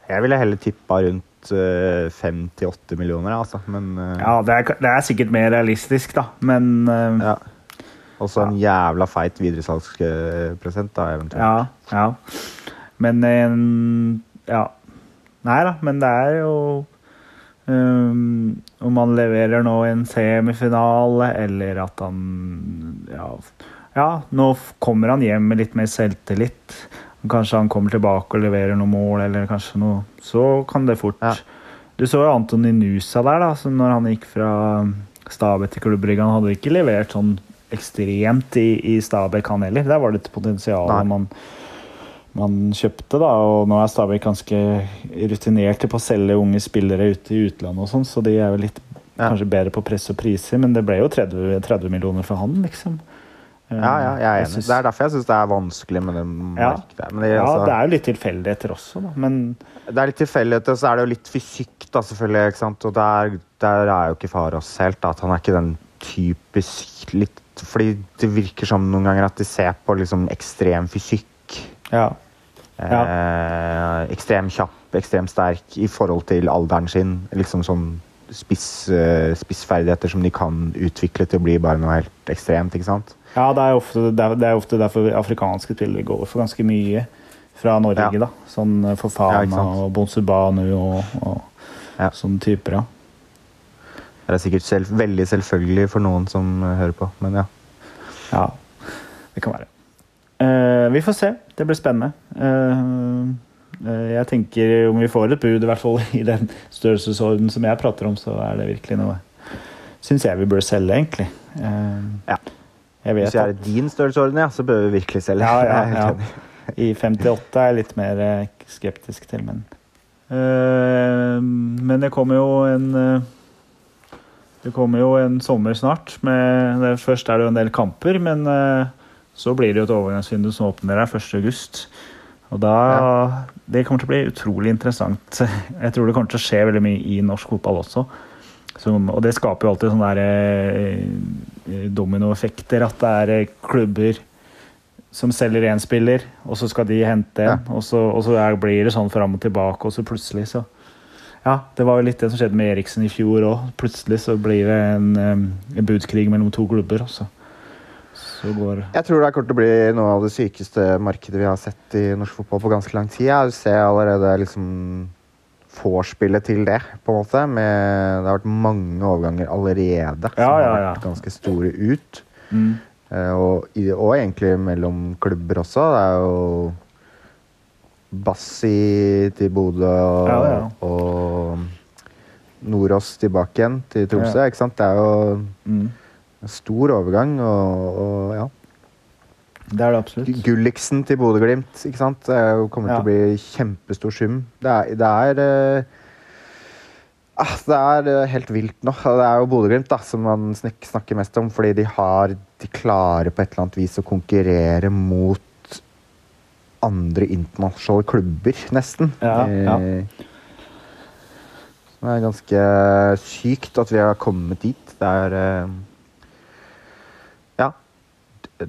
Jeg ville heller tippa rundt uh, 5-8 millioner, altså. Men eh, Ja, det er, det er sikkert mer realistisk, da, men eh, ja. Også en jævla feit videresalgspresent, da, eventuelt. Ja, ja. Men eh, Ja. Nei da, men det er jo um, Om han leverer nå en semifinale, eller at han Ja, ja nå kommer han hjem med litt mer selvtillit. Kanskje han kommer tilbake og leverer noen mål, eller kanskje noe Så kan det fort Ja. Du så jo Antoni Nusa der, da, som når han gikk fra Stabæk til Klubb Han hadde ikke levert sånn ekstremt i, i Stabæk, han heller. Der var det et potensial man, man kjøpte, da. Og nå er Stabæk ganske rutinerte på å selge unge spillere ute i utlandet og sånn, så de er jo litt Ja. kanskje bedre på press og priser, men det ble jo 30, 30 millioner for han, liksom. Ja, ja, jeg er enig. synes- Det er derfor jeg syns det er vanskelig med det Ja. markedet. Men det, ja, altså, det er jo litt tilfeldigheter også, da. Men Det er litt tilfeldigheter, og så er det jo litt fysikk, da, selvfølgelig. ikke sant? Og der, der er jo ikke Farås helt. Da, at han er ikke den typisk litt Fordi det virker som noen ganger at de ser på liksom ekstrem fysikk. ja. Eh, ekstrem kjapp, ekstremt sterk i forhold til alderen sin. Liksom sånn spiss, eh, spissferdigheter som de kan utvikle til å bli bare noe helt ekstremt. ikke sant? Ja, det er, ofte, det, er, ofte derfor afrikanske spillere går for ganske mye fra Norge. Ja. da. Sånn Ja, Fofana ja, og Bonsubanu og, og Ja. sånne typer, ja. Det er sikkert selv, veldig selvfølgelig for noen som eh, hører på, men ja. Ja, det kan være. Uh, vi får se. Det blir spennende. Eh, eh, jeg tenker om vi får et bud, i hvert fall i den størrelsesorden som jeg prater om, så er det virkelig noe Syns jeg vi bør selge, egentlig. Eh, Ja. Jeg vet Hvis vi er i din størrelsesorden, ja, så bør vi virkelig selge. Ja, ja, [laughs] ja. I 58 er jeg litt mer skeptisk til, men Men det kommer jo en Det kommer jo en sommer snart. Med, først er det jo en del kamper, men så blir det jo et overgangsvindu som åpner her 1.8. Og da Det kommer til å bli utrolig interessant. Jeg tror det kommer til å skje veldig mye i norsk fotball også. Som, og det skaper jo alltid sånne der, eh, dominoeffekter. At det er eh, klubber som selger én spiller, og så skal de hente en. Og så, og så er, blir det sånn fram og tilbake, og så plutselig så Ja, det var jo litt det som skjedde med Eriksen i fjor òg. Plutselig så blir det en, en budskrig mellom to klubber. Og så, går Jeg tror det kommer til å bli noe av det sykeste markedet vi har sett i norsk fotball på ganske lang tid. Jeg ser allerede liksom vorspielet til det, på en måte. Med, det har vært mange overganger allerede som Ja, ja, har vært ganske store ut. mm, Eh, og, og egentlig mellom klubber også. Det er jo Bassi til Bodø og, og Nordås tilbake igjen til Tromsø. Ikke sant? Det er jo mm. En stor overgang. Og, og ja. Det er det absolutt. Gulliksen til Bodø-Glimt. ikke sant? Det er kommer Ja. til å bli kjempestor sum. Det er, det er eh, Ah, det er eh, helt vilt nå. Det er jo Bodø-Glimt som man snakker mest om, fordi de har De klarer på et eller annet vis å konkurrere mot andre internasjonale klubber, nesten. Ja, ja. Eh, Det er ganske sykt at vi har kommet dit. Det er eh.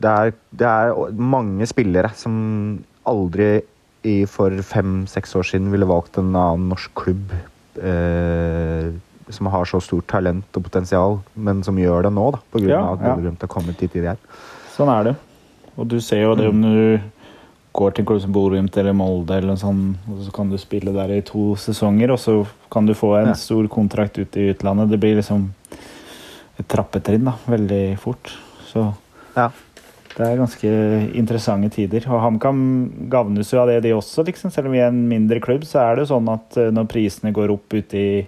Det er, det er mange spillere som aldri i for fem-seks år siden ville valgt en annen norsk klubb eh, som har så stort talent og potensial, men som gjør det nå, da, på grunn Ja, at ja. Bodø-Glimt har kommet dit de er. Sånn er det. Og du ser jo det om du går til en klubb som Bodø-Glimt eller Molde, eller sånn, og så kan du spille der i to sesonger, og så kan du få en Ja. stor kontrakt ute i utlandet. Det blir liksom et trappetrinn da, veldig fort. Så Ja. Det er ganske interessante tider. Og HamKam gavnes jo av det, de også. liksom. Selv om vi er en mindre klubb, så er det jo sånn at eh, når prisene går opp ute i,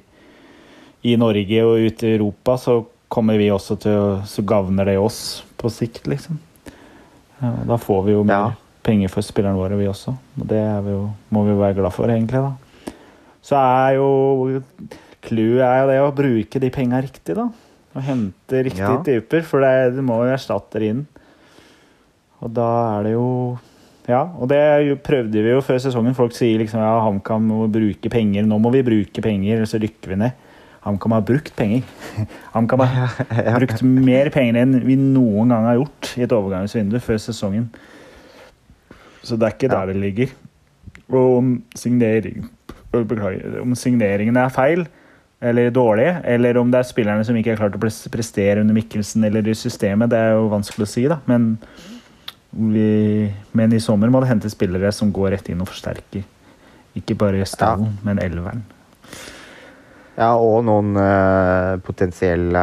i Norge og ute i Europa, så kommer vi også til å Så gavner det oss på sikt, liksom. Ja, og da får vi jo mer Ja. penger for spillerne våre, vi også. Og det vi jo, må vi jo være glad for, egentlig. da. Så er jo Clouet er jo det å bruke de penga riktig, da. Og hente riktige Ja. typer, for det, det må jo erstatte inn. Og da er det jo Ja, og det prøvde vi jo før sesongen. Folk sier liksom ja, HamKam må bruke penger. Nå må vi bruke penger, eller så rykker vi ned. HamKam har brukt penger. [laughs] HamKam har brukt mer penger enn vi noen gang har gjort i et overgangsvindu før sesongen. Så det er ikke der det ligger. Og om, signering, øh, om signeringene er feil eller dårlige, eller om det er spillerne som ikke har klart å prestere under Mikkelsen eller i systemet, det er jo vanskelig å si, da. Men, vi, men i sommer må det hente spillere som går rett inn og forsterker. Ikke bare stallen, men elveren. Ja, og noen uh, potensielle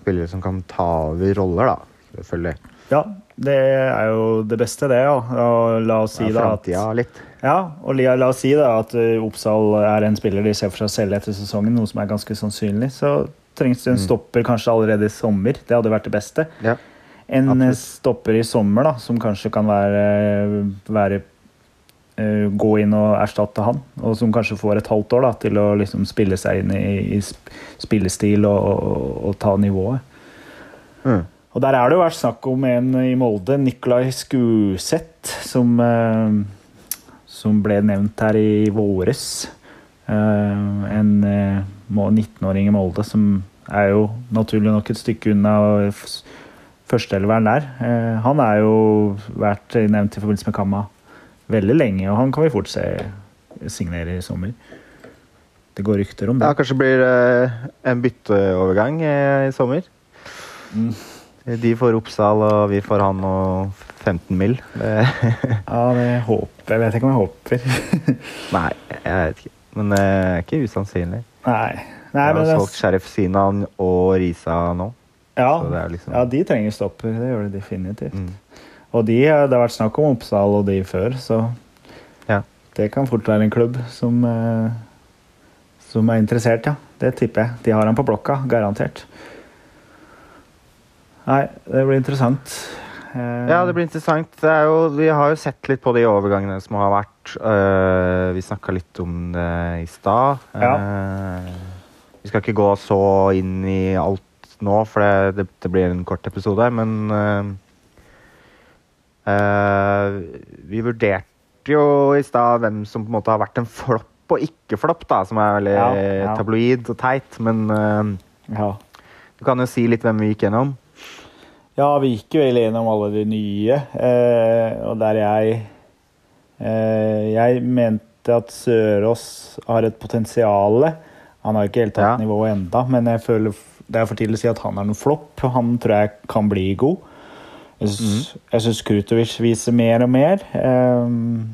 spillere som kan ta over roller, da. Selvfølgelig. Ja, det er jo det beste, det. Ja. Og la oss si Ja, da at litt. Ja, og la, oss si da at Oppsal er en spiller de ser for seg selv etter sesongen, noe som er ganske sannsynlig. Så trengs det en Mm. stopper kanskje allerede i sommer. Det hadde vært det beste. Ja. En Absolutt. eh, stopper i sommer da, som kanskje kan være, være eh, Gå inn og erstatte han, og som kanskje får et halvt år da, til å liksom spille seg inn i, spillestil og, og, og ta nivået. Mm. Og der er det jo vært snakk om en i Molde, Nikolai Skuseth, som, eh, som ble nevnt her i våres. En eh, 19-åring i Molde som er jo naturlig nok et stykke unna f- førsteelveren der. Eh, han er jo vært nevnt i forbindelse med Kamma veldig lenge, og han kan vi fort se signere i sommer. Det går rykter om det. Ja, kanskje blir det en bytteovergang eh, i sommer. Mm. De får Oppsal, og vi får han og 15 mill. [laughs] Ja, det håper jeg. vet ikke om jeg håper. [laughs] nei, jeg vet ikke. Men det er ikke usannsynlig. Nei. Nei, har men det, solgt Sheriff Sinan og Risa nå. Ja, liksom ja, de trenger stopper. Det gjør de definitivt. mm. Og de, det har vært snakk om Oppsal og de før, så Ja. det kan fort være en klubb som, eh, som er interessert, ja. Det tipper jeg. De har han på blokka, garantert. Nei, det blir interessant. Eh, Ja, det blir interessant. Det jo, vi har jo sett litt på de overgangene som har vært. Vi snakka litt om det i stad. Ja. Eh, vi skal ikke gå så inn i alt nå, for det, det, det blir en kort episode. Men uh, uh, vi vurderte jo i stad hvem som på en måte har vært en flopp og ikke flopp, da, som er veldig Ja, ja. tabloid og teit. Men uh, ja. du kan jo si litt hvem vi gikk gjennom. Ja, vi gikk jo gjennom alle de nye, og der jeg Jeg mente at Sørås har et potensial. Han har ikke helt tatt nivået enda, men jeg føler det er for tidlig å si at han er noen flopp. Han tror jeg kan bli god. Jeg syns, mm. syns Krutovic viser mer og mer. Um,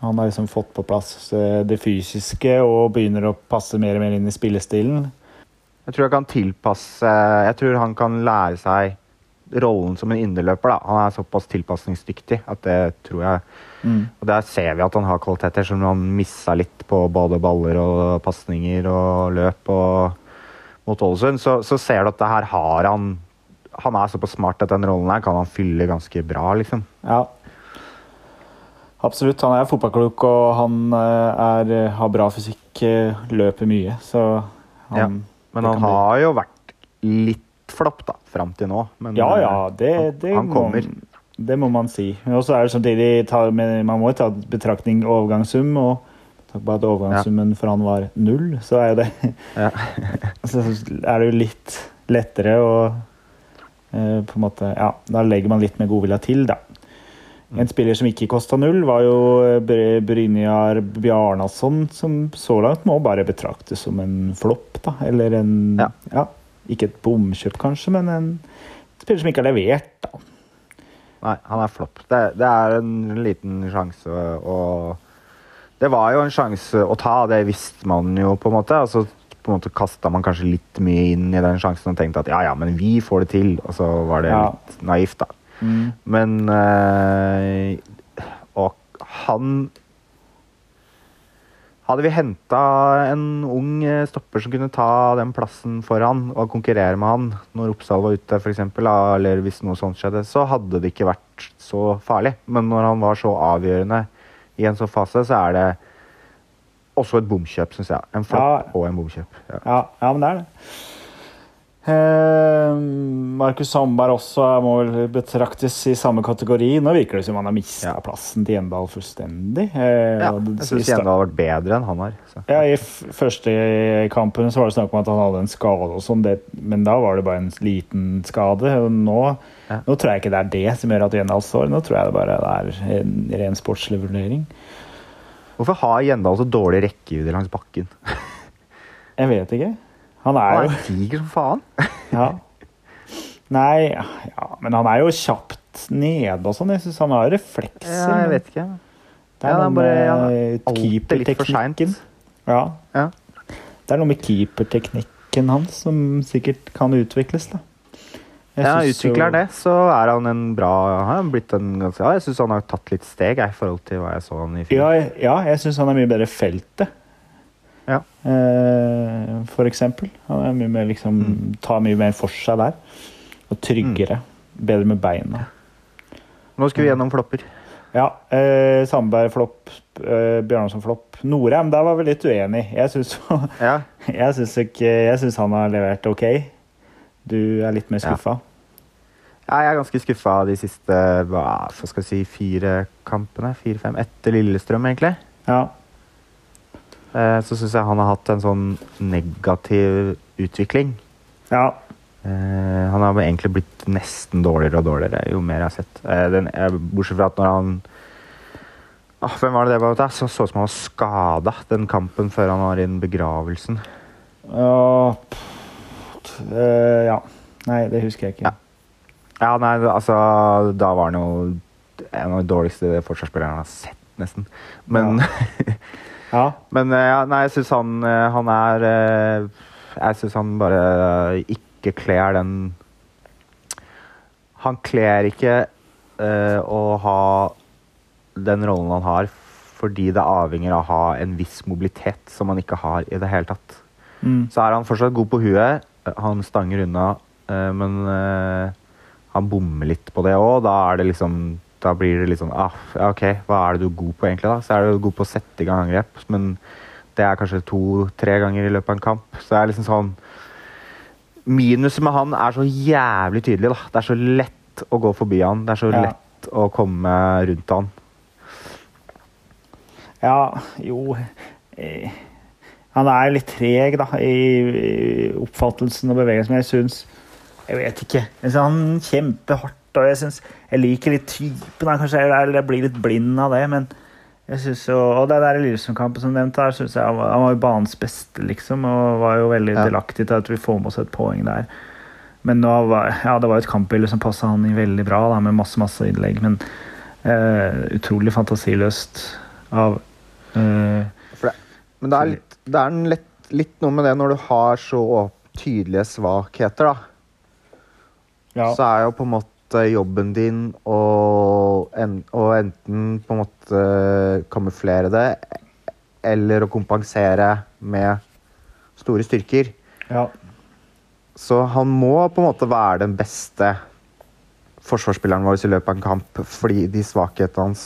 han har liksom fått på plass eh, det fysiske og begynner å passe mer og mer inn i spillestilen. Jeg tror kan tilpasse Jeg tror han kan lære seg rollen som en inderløper. da. Han er såpass tilpasningsdyktig at det tror jeg Mm. Og der ser vi at han har kvaliteter som han missa litt på både baller og pasninger og løp og mot Ålesund. Så, så ser du at det her har han Han er såpass smart at den rollen her kan han fylle ganske bra, liksom. Ja. Absolutt. Han er fotballklok, og han eh, er, har bra fysikk, eh, løper mye. Så Ja, Men han har bli- jo vært litt flopp, da, fram til nå. Men Ja, ja, eh, det, han, det, han kommer. Må, det må man si. Men også er det samtidig Man må ta betraktning overgangssum. og Takk bare at overgangssummen for han var null, så er jo det [laughs] Ja. [laughs] Så er det jo litt lettere å eh, på en måte, ja, Da legger man litt mer godvilje til, da. Mm. En spiller som ikke kosta null, var jo Brynjar Bjarnason, som så langt må bare betraktes som en flopp, da. Eller en Ja. ja, Ikke et bomkjøp, kanskje, men en spiller som ikke har levert, da. Nei, han er flopp. Det, det er en liten sjanse å Det var jo en sjanse å ta, det visste man jo, på en måte. Og så på en måte kasta man kanskje litt mye inn i den sjansen og tenkte at ja, ja, men vi får det til. Og så var det Ja. litt naivt, da. Mm. Men øh, Og han Hadde vi henta en ung stopper som kunne ta den plassen foran og konkurrere med han når Oppsal var ute, for eksempel, eller hvis noe sånt skjedde, så hadde det ikke vært så farlig. Men når han var så avgjørende i en sånn fase, så er det også et bomkjøp, syns jeg. En flopp Ja. og en bomkjøp. Ja. Ja, ja, men det er det. Eh, Markus Sandberg også må vel betraktes i samme kategori. Nå virker det som han har mista plassen til Gjendal fullstendig. Eh, Ja, jeg syns Gjendal har vært bedre enn han har. Så. Ja, I første kampen så var det snakk om at han hadde en skade, og sånn, men da var det bare en liten skade. Nå, Ja. nå tror jeg ikke det er det som gjør at Gjendal står. Nå tror jeg det bare er en ren sportslig vurdering. Hvorfor har Gjendal så dårlig rekkevidde langs bakken? [laughs] Jeg vet ikke. Han Han er er jo diger som faen. [laughs] Ja. Nei, ja, men han er jo kjapt nede og sånn. Jeg syns han har reflekser. Ja, jeg vet ikke. Det er Ja, noe han bare- ja, med keeperteknikken. Ja. Ja. Det er noe med keeperteknikken hans som sikkert kan utvikles, da. Ja, utvikler han det, så er han en bra Han blitt en ganske Ja, jeg syns han har tatt litt steg jeg, i forhold til hva jeg så han i film. Ja, ja jeg syns han er mye bedre feltet. Ja. Eh, for eksempel. Han er mye mer, liksom, Mm. tar mye mer for seg der. Og tryggere. Bedre med beina. Nå skal vi gjennom flopper. Ja. Eh, Sandberg flopp. Eh, Bjarnason flopp. Norheim, der var vi litt uenig. Jeg syns [laughs] Ja. han har levert ok. Du er litt mer skuffa? Ja, jeg er ganske skuffa de siste hva skal jeg si, fire kampene. Fire-fem etter Lillestrøm, egentlig. Ja. Eh, Så syns jeg han har hatt en sånn negativ utvikling. ja. Eh, han har egentlig blitt nesten dårligere og dårligere jo mer jeg har sett. Eh, den, bortsett fra at når han ah, Hvem var det det var? Det Så så ut som han var skada den kampen før han var i begravelsen. Ja, pff, eh, ja. Nei, det husker jeg ikke. Ja. Ja, nei, altså Da var han jo en av de dårligste forsvarsspillerne jeg har sett, nesten. Men, Ja. [laughs] men eh, ja, nei, jeg syns han, eh, han er Jeg syns han bare ikke kler den Han kler ikke uh, å ha den rollen han har, fordi det avhenger av å ha en viss mobilitet som han ikke har i det hele tatt. Mm. Så er han fortsatt god på huet. Han stanger unna, eh, men eh, han bommer litt på det òg. Da er det liksom Da blir det litt sånn ah, OK, hva er det du er god på, egentlig? da? Så er du god på å sette i gang angrep, men det er kanskje to-tre ganger i løpet av en kamp. Så det er liksom sånn Minuset med han er så jævlig tydelig, da. Det er så lett å gå forbi han. Det er så Ja. lett å komme rundt han. Ja, jo eh, Han er litt treg da, i, oppfattelsen og bevegelsen, men jeg syns Jeg vet ikke. Jeg synes han kjemper hardt, og jeg, synes, jeg liker litt typen. da, Kanskje jeg, jeg blir litt blind av det, men jeg synes jo, Og det der Lillestrøm-kampen som nevnt der synes jeg han var, han var jo banens beste, liksom, og var jo veldig Ja. delaktig til at vi får med oss et poeng der. Men var, ja, det var jo et kampbilde som passa han i veldig bra, da, med masse masse innlegg. Men uh, utrolig fantasiløst av eh, Men det er, litt, det er lett, litt noe med det når du har så tydelige svakheter, da. ja, så er jo på en måte jobben din å, en, å enten på en måte kamuflere det, eller å kompensere med store styrker. ja, Så han må på en måte være den beste forsvarsspilleren vår i løpet av en kamp, fordi de svakhetene hans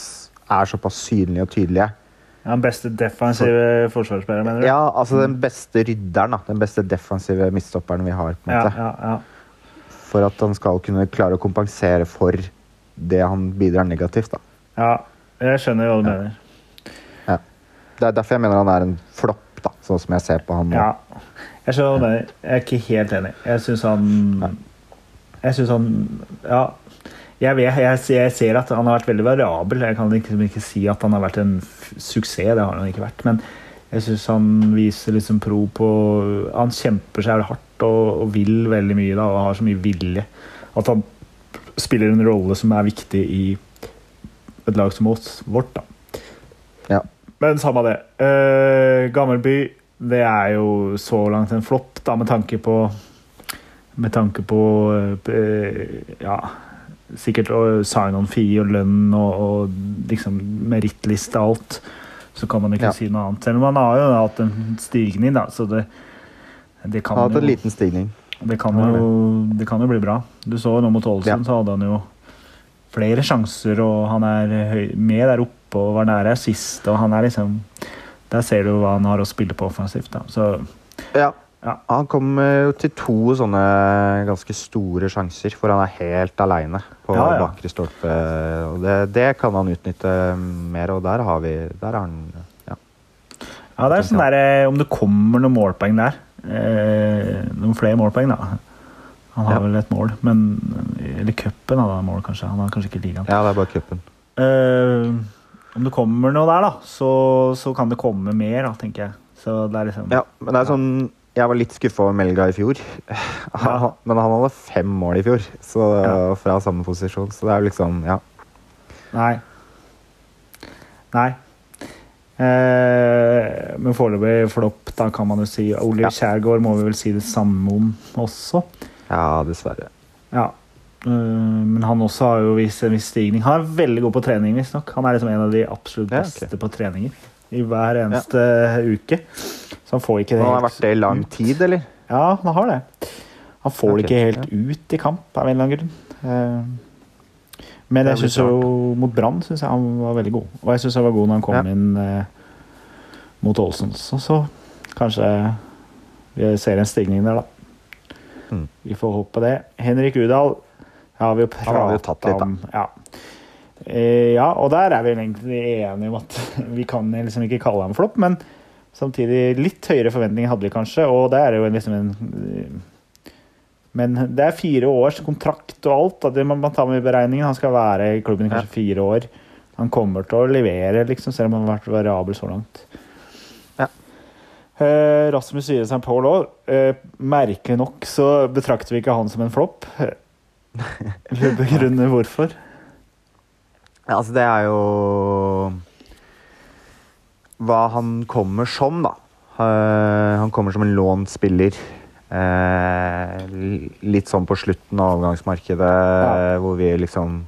er såpass synlige og tydelige. Ja, Den beste defensive forsvarsspilleren, mener du? Ja, altså den beste rydderen. da. Den beste defensive midtstopperen vi har. på en måte. ja, ja. For at han skal kunne klare å kompensere for det han bidrar negativt. da. ja jeg skjønner hva du mener. Det er derfor jeg mener han er en flopp, da, sånn som jeg ser på han nå. Ja. Jeg skjønner hva du mener. Jeg er ikke helt enig. Jeg syns han Jeg syns han Ja. Jeg, vet, jeg, jeg ser at han har vært veldig variabel. Jeg kan liksom ikke si at han har vært en suksess. Det har han ikke vært. Men jeg syns han viser liksom pro på Han kjemper seg hardt og, og vil veldig mye da, og har så mye vilje. At han spiller en rolle som er viktig i et lag som oss, vårt. da. Ja. Men samme det. Uh, Gammelby, det er jo så langt en flopp, da, med tanke på Med tanke på uh, Ja, sikkert å sign-on-fee og lønn og, og liksom merittliste og alt. Så kan man ikke Ja. si noe annet. Selv om han har jo hatt en stigning, da, så det, det kan hatt en liten stigning. det kan, jo, det kan jo bli bra. Du så nå mot Ålesund, Ja. så hadde han jo flere sjanser, og han er høy, med der oppe og var nære sist, og han er liksom Der ser du hva han har å spille på offensivt. Da. Så Ja. Ja. Han kom jo til to sånne ganske store sjanser, for han er helt aleine på Ja, ja. bakre stolpe. Og det, det kan han utnytte mer, og der har vi Der har han ja. ja, det er sånn der, eh, om det kommer noen målpoeng der. Eh, noen flere målpoeng, da. Han har vel et mål, men Eller cupen hadde han mål, kanskje. Han har kanskje ikke ligaen. ja, det er bare cupen. Eh, om det kommer noe der, da, så, så kan det komme mer, da, tenker jeg. Så det er liksom Ja, men det er sånn Jeg var litt skuffa over Melga i fjor. ja. men han hadde fem mål i fjor så, Ja. fra samme posisjon, så det er jo liksom Ja. Nei. Nei. Eh, men foreløpig flopp, da kan man jo si. Oliver Ja. Kjærgaard må vi vel si det samme om også. ja, dessverre. Ja. Uh, men han også har jo vist en viss stigning. Han er veldig god på trening, visstnok. Han er liksom en av de absolutt Ja, okay. beste på treninger i hver eneste uke. Så han får ikke det helt han har vært det i lang tid, eller? Ja, han har det. Han får det ikke helt ut i kamp av en eller annen grunn. Eh, Men jeg synes jo mot Brann synes jeg han var veldig god. Og jeg syns han var god når han kom Ja. inn eh, mot Ålesund Så, så kanskje vi ser en stigning der, da. Mm. Vi får håpe det. Henrik Udal har vi har vi jo prata om. Ja. Eh, ja, og der er vi egentlig enige om at [laughs] vi kan liksom ikke kalle ham flopp, men samtidig litt høyere forventninger hadde vi kanskje, og det er jo liksom en Men det er fire års kontrakt og alt. at man tar med i beregningen. Han skal være i klubben i kanskje fire år. Han kommer til å levere, liksom, selv om han har vært variabel så langt. Ja. Eh, Rasmus Yre St. Paul òg. Eh, merkelig nok så betrakter vi ikke han som en flopp. [laughs] Eller begrunner hvorfor. Ja, altså, det er jo hva han kommer som, da. Eh, han kommer som en lånt spiller. Eh, litt sånn på slutten av overgangsmarkedet, Ja. hvor vi liksom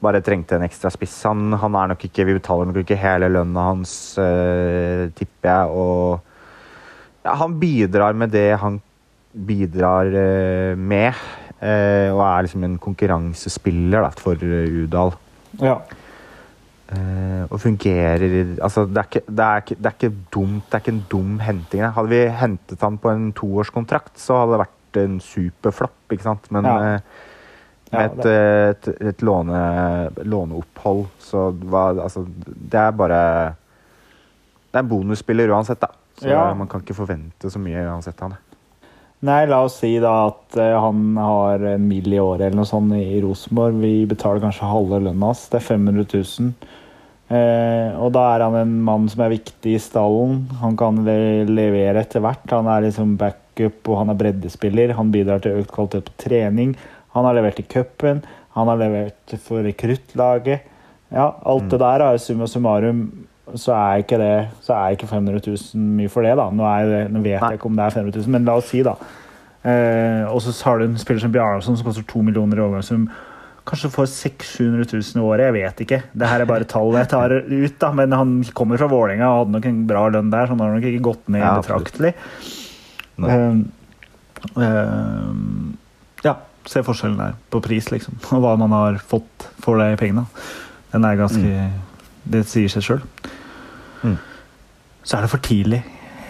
bare trengte en ekstra spiss. Han, han er nok ikke Vi betaler nok ikke hele lønna hans, eh, tipper jeg. Og ja, han bidrar med det han bidrar eh, med. Eh, og er liksom en konkurransespiller da, for eh, Udal. Ja. Eh, og fungerer Altså, det er, ikke, det, er ikke, det er ikke dumt. Det er ikke en dum henting. Hadde vi hentet han på en toårskontrakt, så hadde det vært en superflopp, ikke sant? Men Ja. eh, Ja, med et, eh, et, et låne, låneopphold, så hva Altså, det er bare Det er en bonusspiller uansett, da. Så Ja. man kan ikke forvente så mye uansett av det. Nei, la oss si da at eh, han har en mill i året eller noe sånt i Rosenborg. Vi betaler kanskje halve lønna hans. Det er 500 000. Eh, og da er han en mann som er viktig i stallen. Han kan le levere etter hvert. Han er liksom backup og han er breddespiller. Han bidrar til økt kvalitet på trening. Han har levert i cupen. Han har levert for rekruttlaget. Ja, alt det der er summa summarum. Så er ikke det Så er ikke 500 000 mye for det, da. Nå, er det, nå vet Nei. jeg ikke om det er 500 000, men la oss si, da. Eh, og så har du en spiller som Bjarnason som koster 2 millioner i overgangssum. Kanskje får 600 000 i året, jeg vet ikke. Det her er bare tall jeg tar ut, da. Men han kommer fra Vålerenga og hadde nok en bra lønn der, så han har nok ikke gått ned Ja, betraktelig. Eh, eh, ja, se forskjellen der på pris, liksom. Og hva man har fått for de pengene. Den er ganske Det sier seg sjøl. Mm. så er det for tidlig.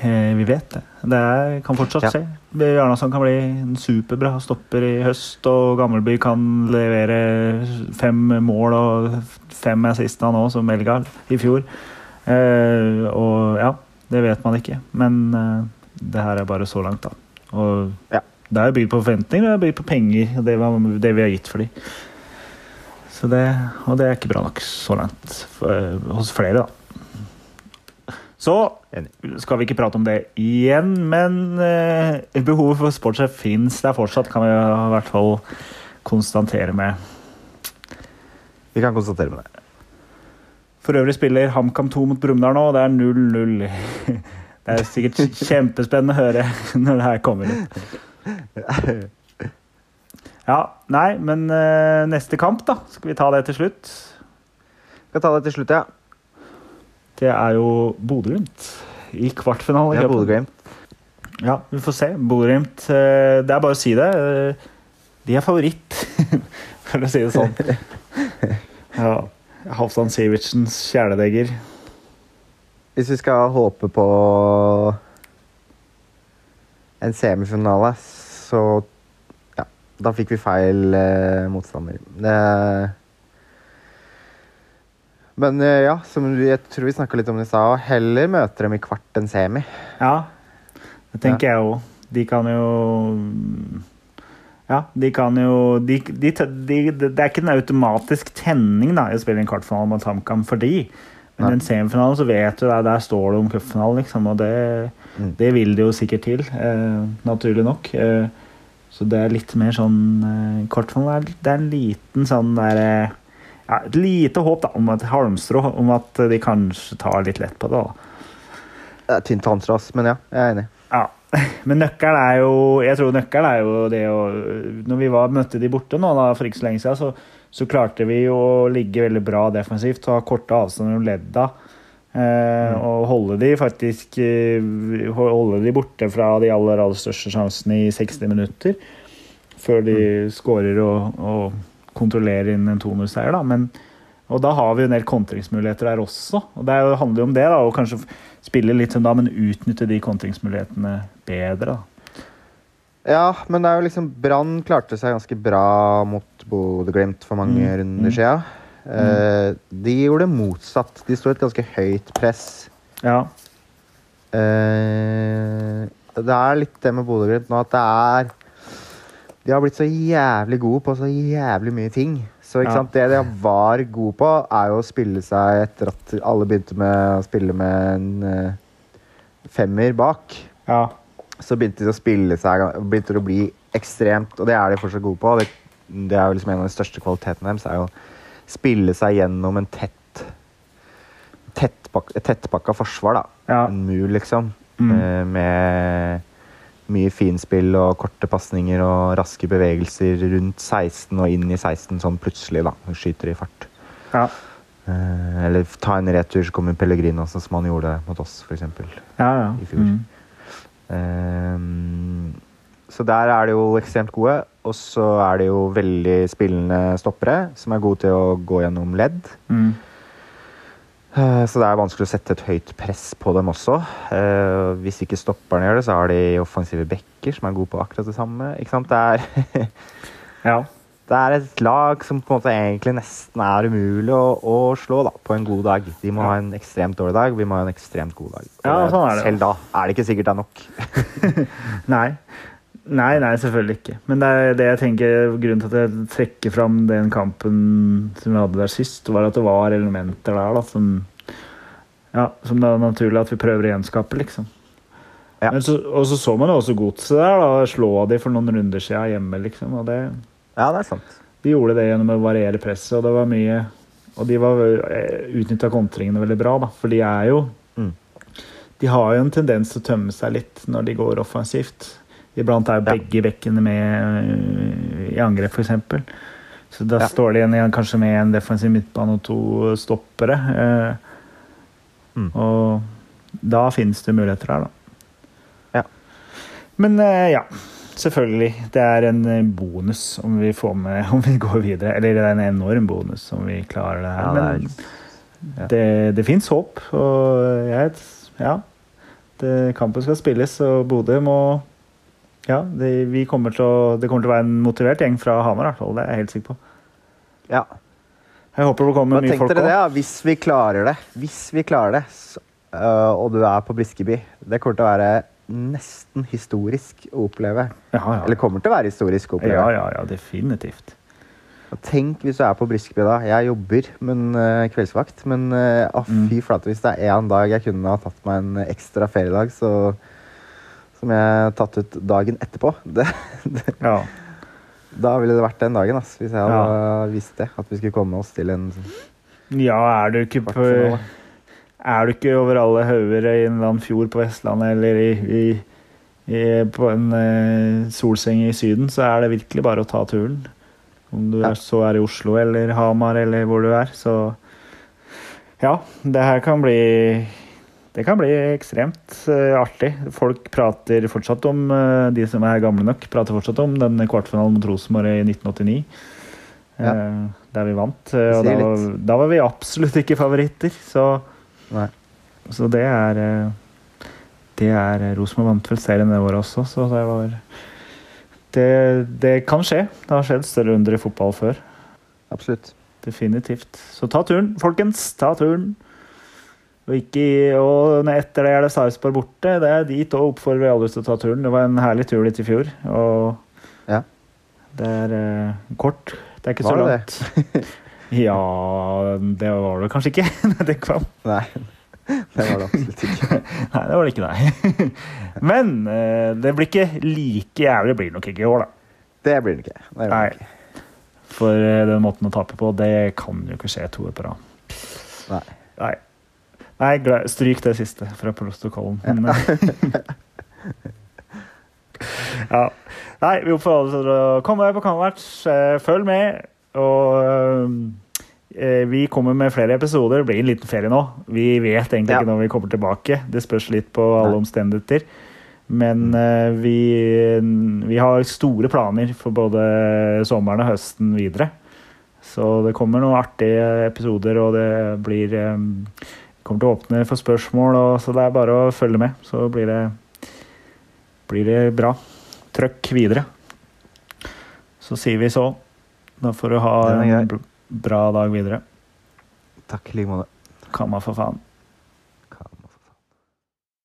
Eh, vi vet det. Det er, kan fortsatt Ja. skje. Bjarnason kan bli en superbra stopper i høst, og Gammelby kan levere fem mål og fem assist nå, som Elgar i fjor. Eh, og ja, det vet man ikke. Men eh, det her er bare så langt, da. Og Ja. det er bygd på forventninger, det er bygd på penger, det, det vi har gitt for dem. Så det, og det er ikke bra nok så langt for, hos flere, da. Så skal vi ikke prate om det igjen, men eh, behovet for sportssjef fins der fortsatt, kan vi i hvert fall konstatere med. Vi kan konstatere med det. For øvrig spiller HamKam 2 mot Brumunddal nå, og det er 0-0. [laughs] Det er sikkert kjempespennende å høre [laughs] når det her kommer ut. Ja, nei, men eh, neste kamp, da. Skal vi ta det til slutt? Skal ta det til slutt, ja. Det er jo Bodø-Glimt i kvartfinale. Ja. Bodø-Glimt. Ja, vi får se. Bodø-Glimt eh, Det er bare å si det. eh, De er favoritt, [laughs] for å si det sånn. [laughs] Ja. Halvdan Sivertsens kjæledegger. Hvis vi skal håpe på en semifinale, så Ja, da fikk vi feil eh, motstander. Det Men eh, ja, som jeg tror vi snakka litt om i stad, heller møter dem i kvart enn semi. Ja, det tenker jeg òg. De kan jo Ja, de kan jo de, de, de, Det er ikke en automatisk tenning da, i å spille en kvartfinale mot HamKam for de. Men Nei. en semifinale så vet du der, der står det om cupfinalen, liksom, og det, Mm. det vil det jo sikkert til. Eh, naturlig nok. Eh, så det er litt mer sånn eh, Kvartfinale det er en liten sånn derre eh, ja, Et lite håp da, om et halmstrå om at de kanskje tar litt lett på det. da. Tynt halmstrå, men ja, jeg er enig. Ja, [laughs] men nøkkelen er jo Jeg tror nøkkelen er jo det å Når vi var, møtte de borte nå da, for ikke så lenge siden, så, så klarte vi å ligge veldig bra defensivt, ta korte avstander mellom ledda. Eh, og holde de faktisk eh, Holde de borte fra de aller, aller største sjansene i 60 minutter. Før de skårer og, og kontrollerer inn en 2-0-seier, da. Men, og da har vi en del kontringsmuligheter der også. Og det er jo, handler jo om det, da. Å kanskje spille litt som da, men utnytte de kontringsmulighetene bedre. da. Ja, men det er jo liksom Brann klarte seg ganske bra mot Bodø-Glimt for mange Mm, runder mm. sia. Eh, de gjorde det motsatt. De sto et ganske høyt press. Ja. Eh, det er litt det med Bodø-Glimt nå at det er De har blitt så jævlig gode på så jævlig mye ting. Så Ja. det de var gode på, er jo å spille seg etter at alle begynte med å spille med en uh, femmer bak. ja. Så begynte de å spille seg begynte det å bli ekstremt, og det er de fortsatt gode på. Det, det er jo liksom en av de største kvalitetene deres, er jo å spille seg gjennom en tett tettpakka, et tettpakka forsvar, da. Ja. En mur, liksom. Mm. Uh, med mye finspill og korte pasninger og raske bevegelser rundt 16 og inn i 16 sånn plutselig, da. Skyter i fart. Ja. Eh, eller ta en retur, så kommer Pellegrino, sånn som han gjorde mot oss, f.eks. ja, ja. I fjor. Mm. Ehm, så der er de jo ekstremt gode. Og så er det jo veldig spillende stoppere som er gode til å gå gjennom ledd. Mm. Eh, Så det er vanskelig å sette et høyt press på dem også. Eh, Hvis ikke stopperne gjør det, så har de offensive backer som er gode på akkurat det samme. Ikke sant? Det er, [laughs] Ja. det er et lag som på en måte egentlig nesten er umulig å, å slå da, på en god dag. De må Ja. ha en ekstremt dårlig dag, vi må ha en ekstremt god dag. Ja, sånn er det. Selv da er det ikke sikkert det er nok. [laughs] Nei. Nei, nei, selvfølgelig ikke. Men det er det jeg tenker, grunnen til at jeg trekker fram den kampen som vi hadde der sist, var at det var elementer der da, som, ja, som det er naturlig at vi prøver å gjenskape, liksom. Ja. Men så, og så så man jo også godset der, da, slå av de for noen runder siden hjemme, liksom. Og det, Ja, det er sant. de gjorde det gjennom å variere presset, og det var mye Og de var utnytta kontringene veldig bra, da, for de er jo Mm. De har jo en tendens til å tømme seg litt når de går offensivt. Iblant er jo begge bekkene med øh, i angrep, f.eks. Så da står de igjen, kanskje med en defensiv midtbane og to stoppere. eh, Mm. Og da finnes det muligheter her, da. Ja. Men eh, ja, selvfølgelig. Det er en eh, bonus om vi får med [laughs] om vi går videre. Eller det er en enorm bonus om vi klarer det her. Ja, det Men det, det fins håp. Og jeg Ja. Det, kampen skal spilles, og Bodø må Ja, det, vi kommer til å, det kommer til å være en motivert gjeng fra Hamar. Det er jeg helt sikker på. Ja. Jeg håper det kommer mye folk òg. ja. Hvis vi klarer det, hvis vi klarer det, så, øh, og du er på Briskeby Det kommer til å være nesten historisk å oppleve. Ja, ja. Eller kommer til å være historisk å oppleve. ja, ja, ja, definitivt. Og tenk hvis du er på Briskeby da. Jeg jobber men øh, kveldsvakt, men øh, Mm. fy flate, hvis det er én dag jeg kunne ha tatt meg en ekstra feriedag, så som jeg har tatt ut dagen etterpå. [laughs] Det, det, Ja. da ville det vært den dagen, ass, hvis jeg hadde visst det. At vi skulle komme oss til en ja, er du ikke på. Er du ikke over alle hauger i en eller annen fjord på Vestlandet eller i, i, i, på en uh, solseng i Syden, så er det virkelig bare å ta turen. Om du Ja. er, så er i Oslo eller Hamar eller hvor du er. Så ja, det her kan bli Det kan bli ekstremt uh, artig. Folk prater fortsatt om, uh, de som er gamle nok, prater fortsatt om den kvartfinalen mot Rosenborg i 1989. Ja. Uh, Der vi vant. Og da, var- da var vi absolutt ikke favoritter. Så så det er Det er Rosenborg vant vel serien det året også, så det var det, det kan skje. Det har skjedd større under i fotball før. Absolutt. Definitivt. Så ta turen, folkens. Ta turen. Og, ikke, og etter det er det Sarpsborg borte. Det er dit og vi alle til å ta turen. Det var en herlig tur dit i fjor. Og Ja. det er uh, kort. Det er ikke så Var det langt. [laughs] ja, det var det kanskje ikke. [laughs] det kom. Nei, det var det absolutt ikke. [laughs] Nei, det var det ikke, nei. Men uh, det blir ikke like jævlig. Det blir nok ikke i år, da. Det blir det ikke. Det Nei. ikke. For uh, den måten å tape på, det kan jo ikke skje to år på rad. Nei. Nei. Nei, stryk det siste fra protokollen. Men, eh, [laughs] ja. Nei, vi oppfordrer til å komme på Kammermatch. eh, Følg med. Og eh, vi kommer med flere episoder. Det blir en liten ferie nå. Vi vet egentlig Ja. ikke når vi kommer tilbake. Det spørs litt på alle Nei. omstendigheter. Men eh, vi, vi har store planer for både sommeren og høsten videre. Så det kommer noen artige episoder, og det blir eh, kommer til å åpne for spørsmål, og, så det er bare å følge med. Så blir det, blir det bra. Trøkk videre. Så sier vi så. Da får du ha en bra dag videre. Takk i like måte. Kamma for faen.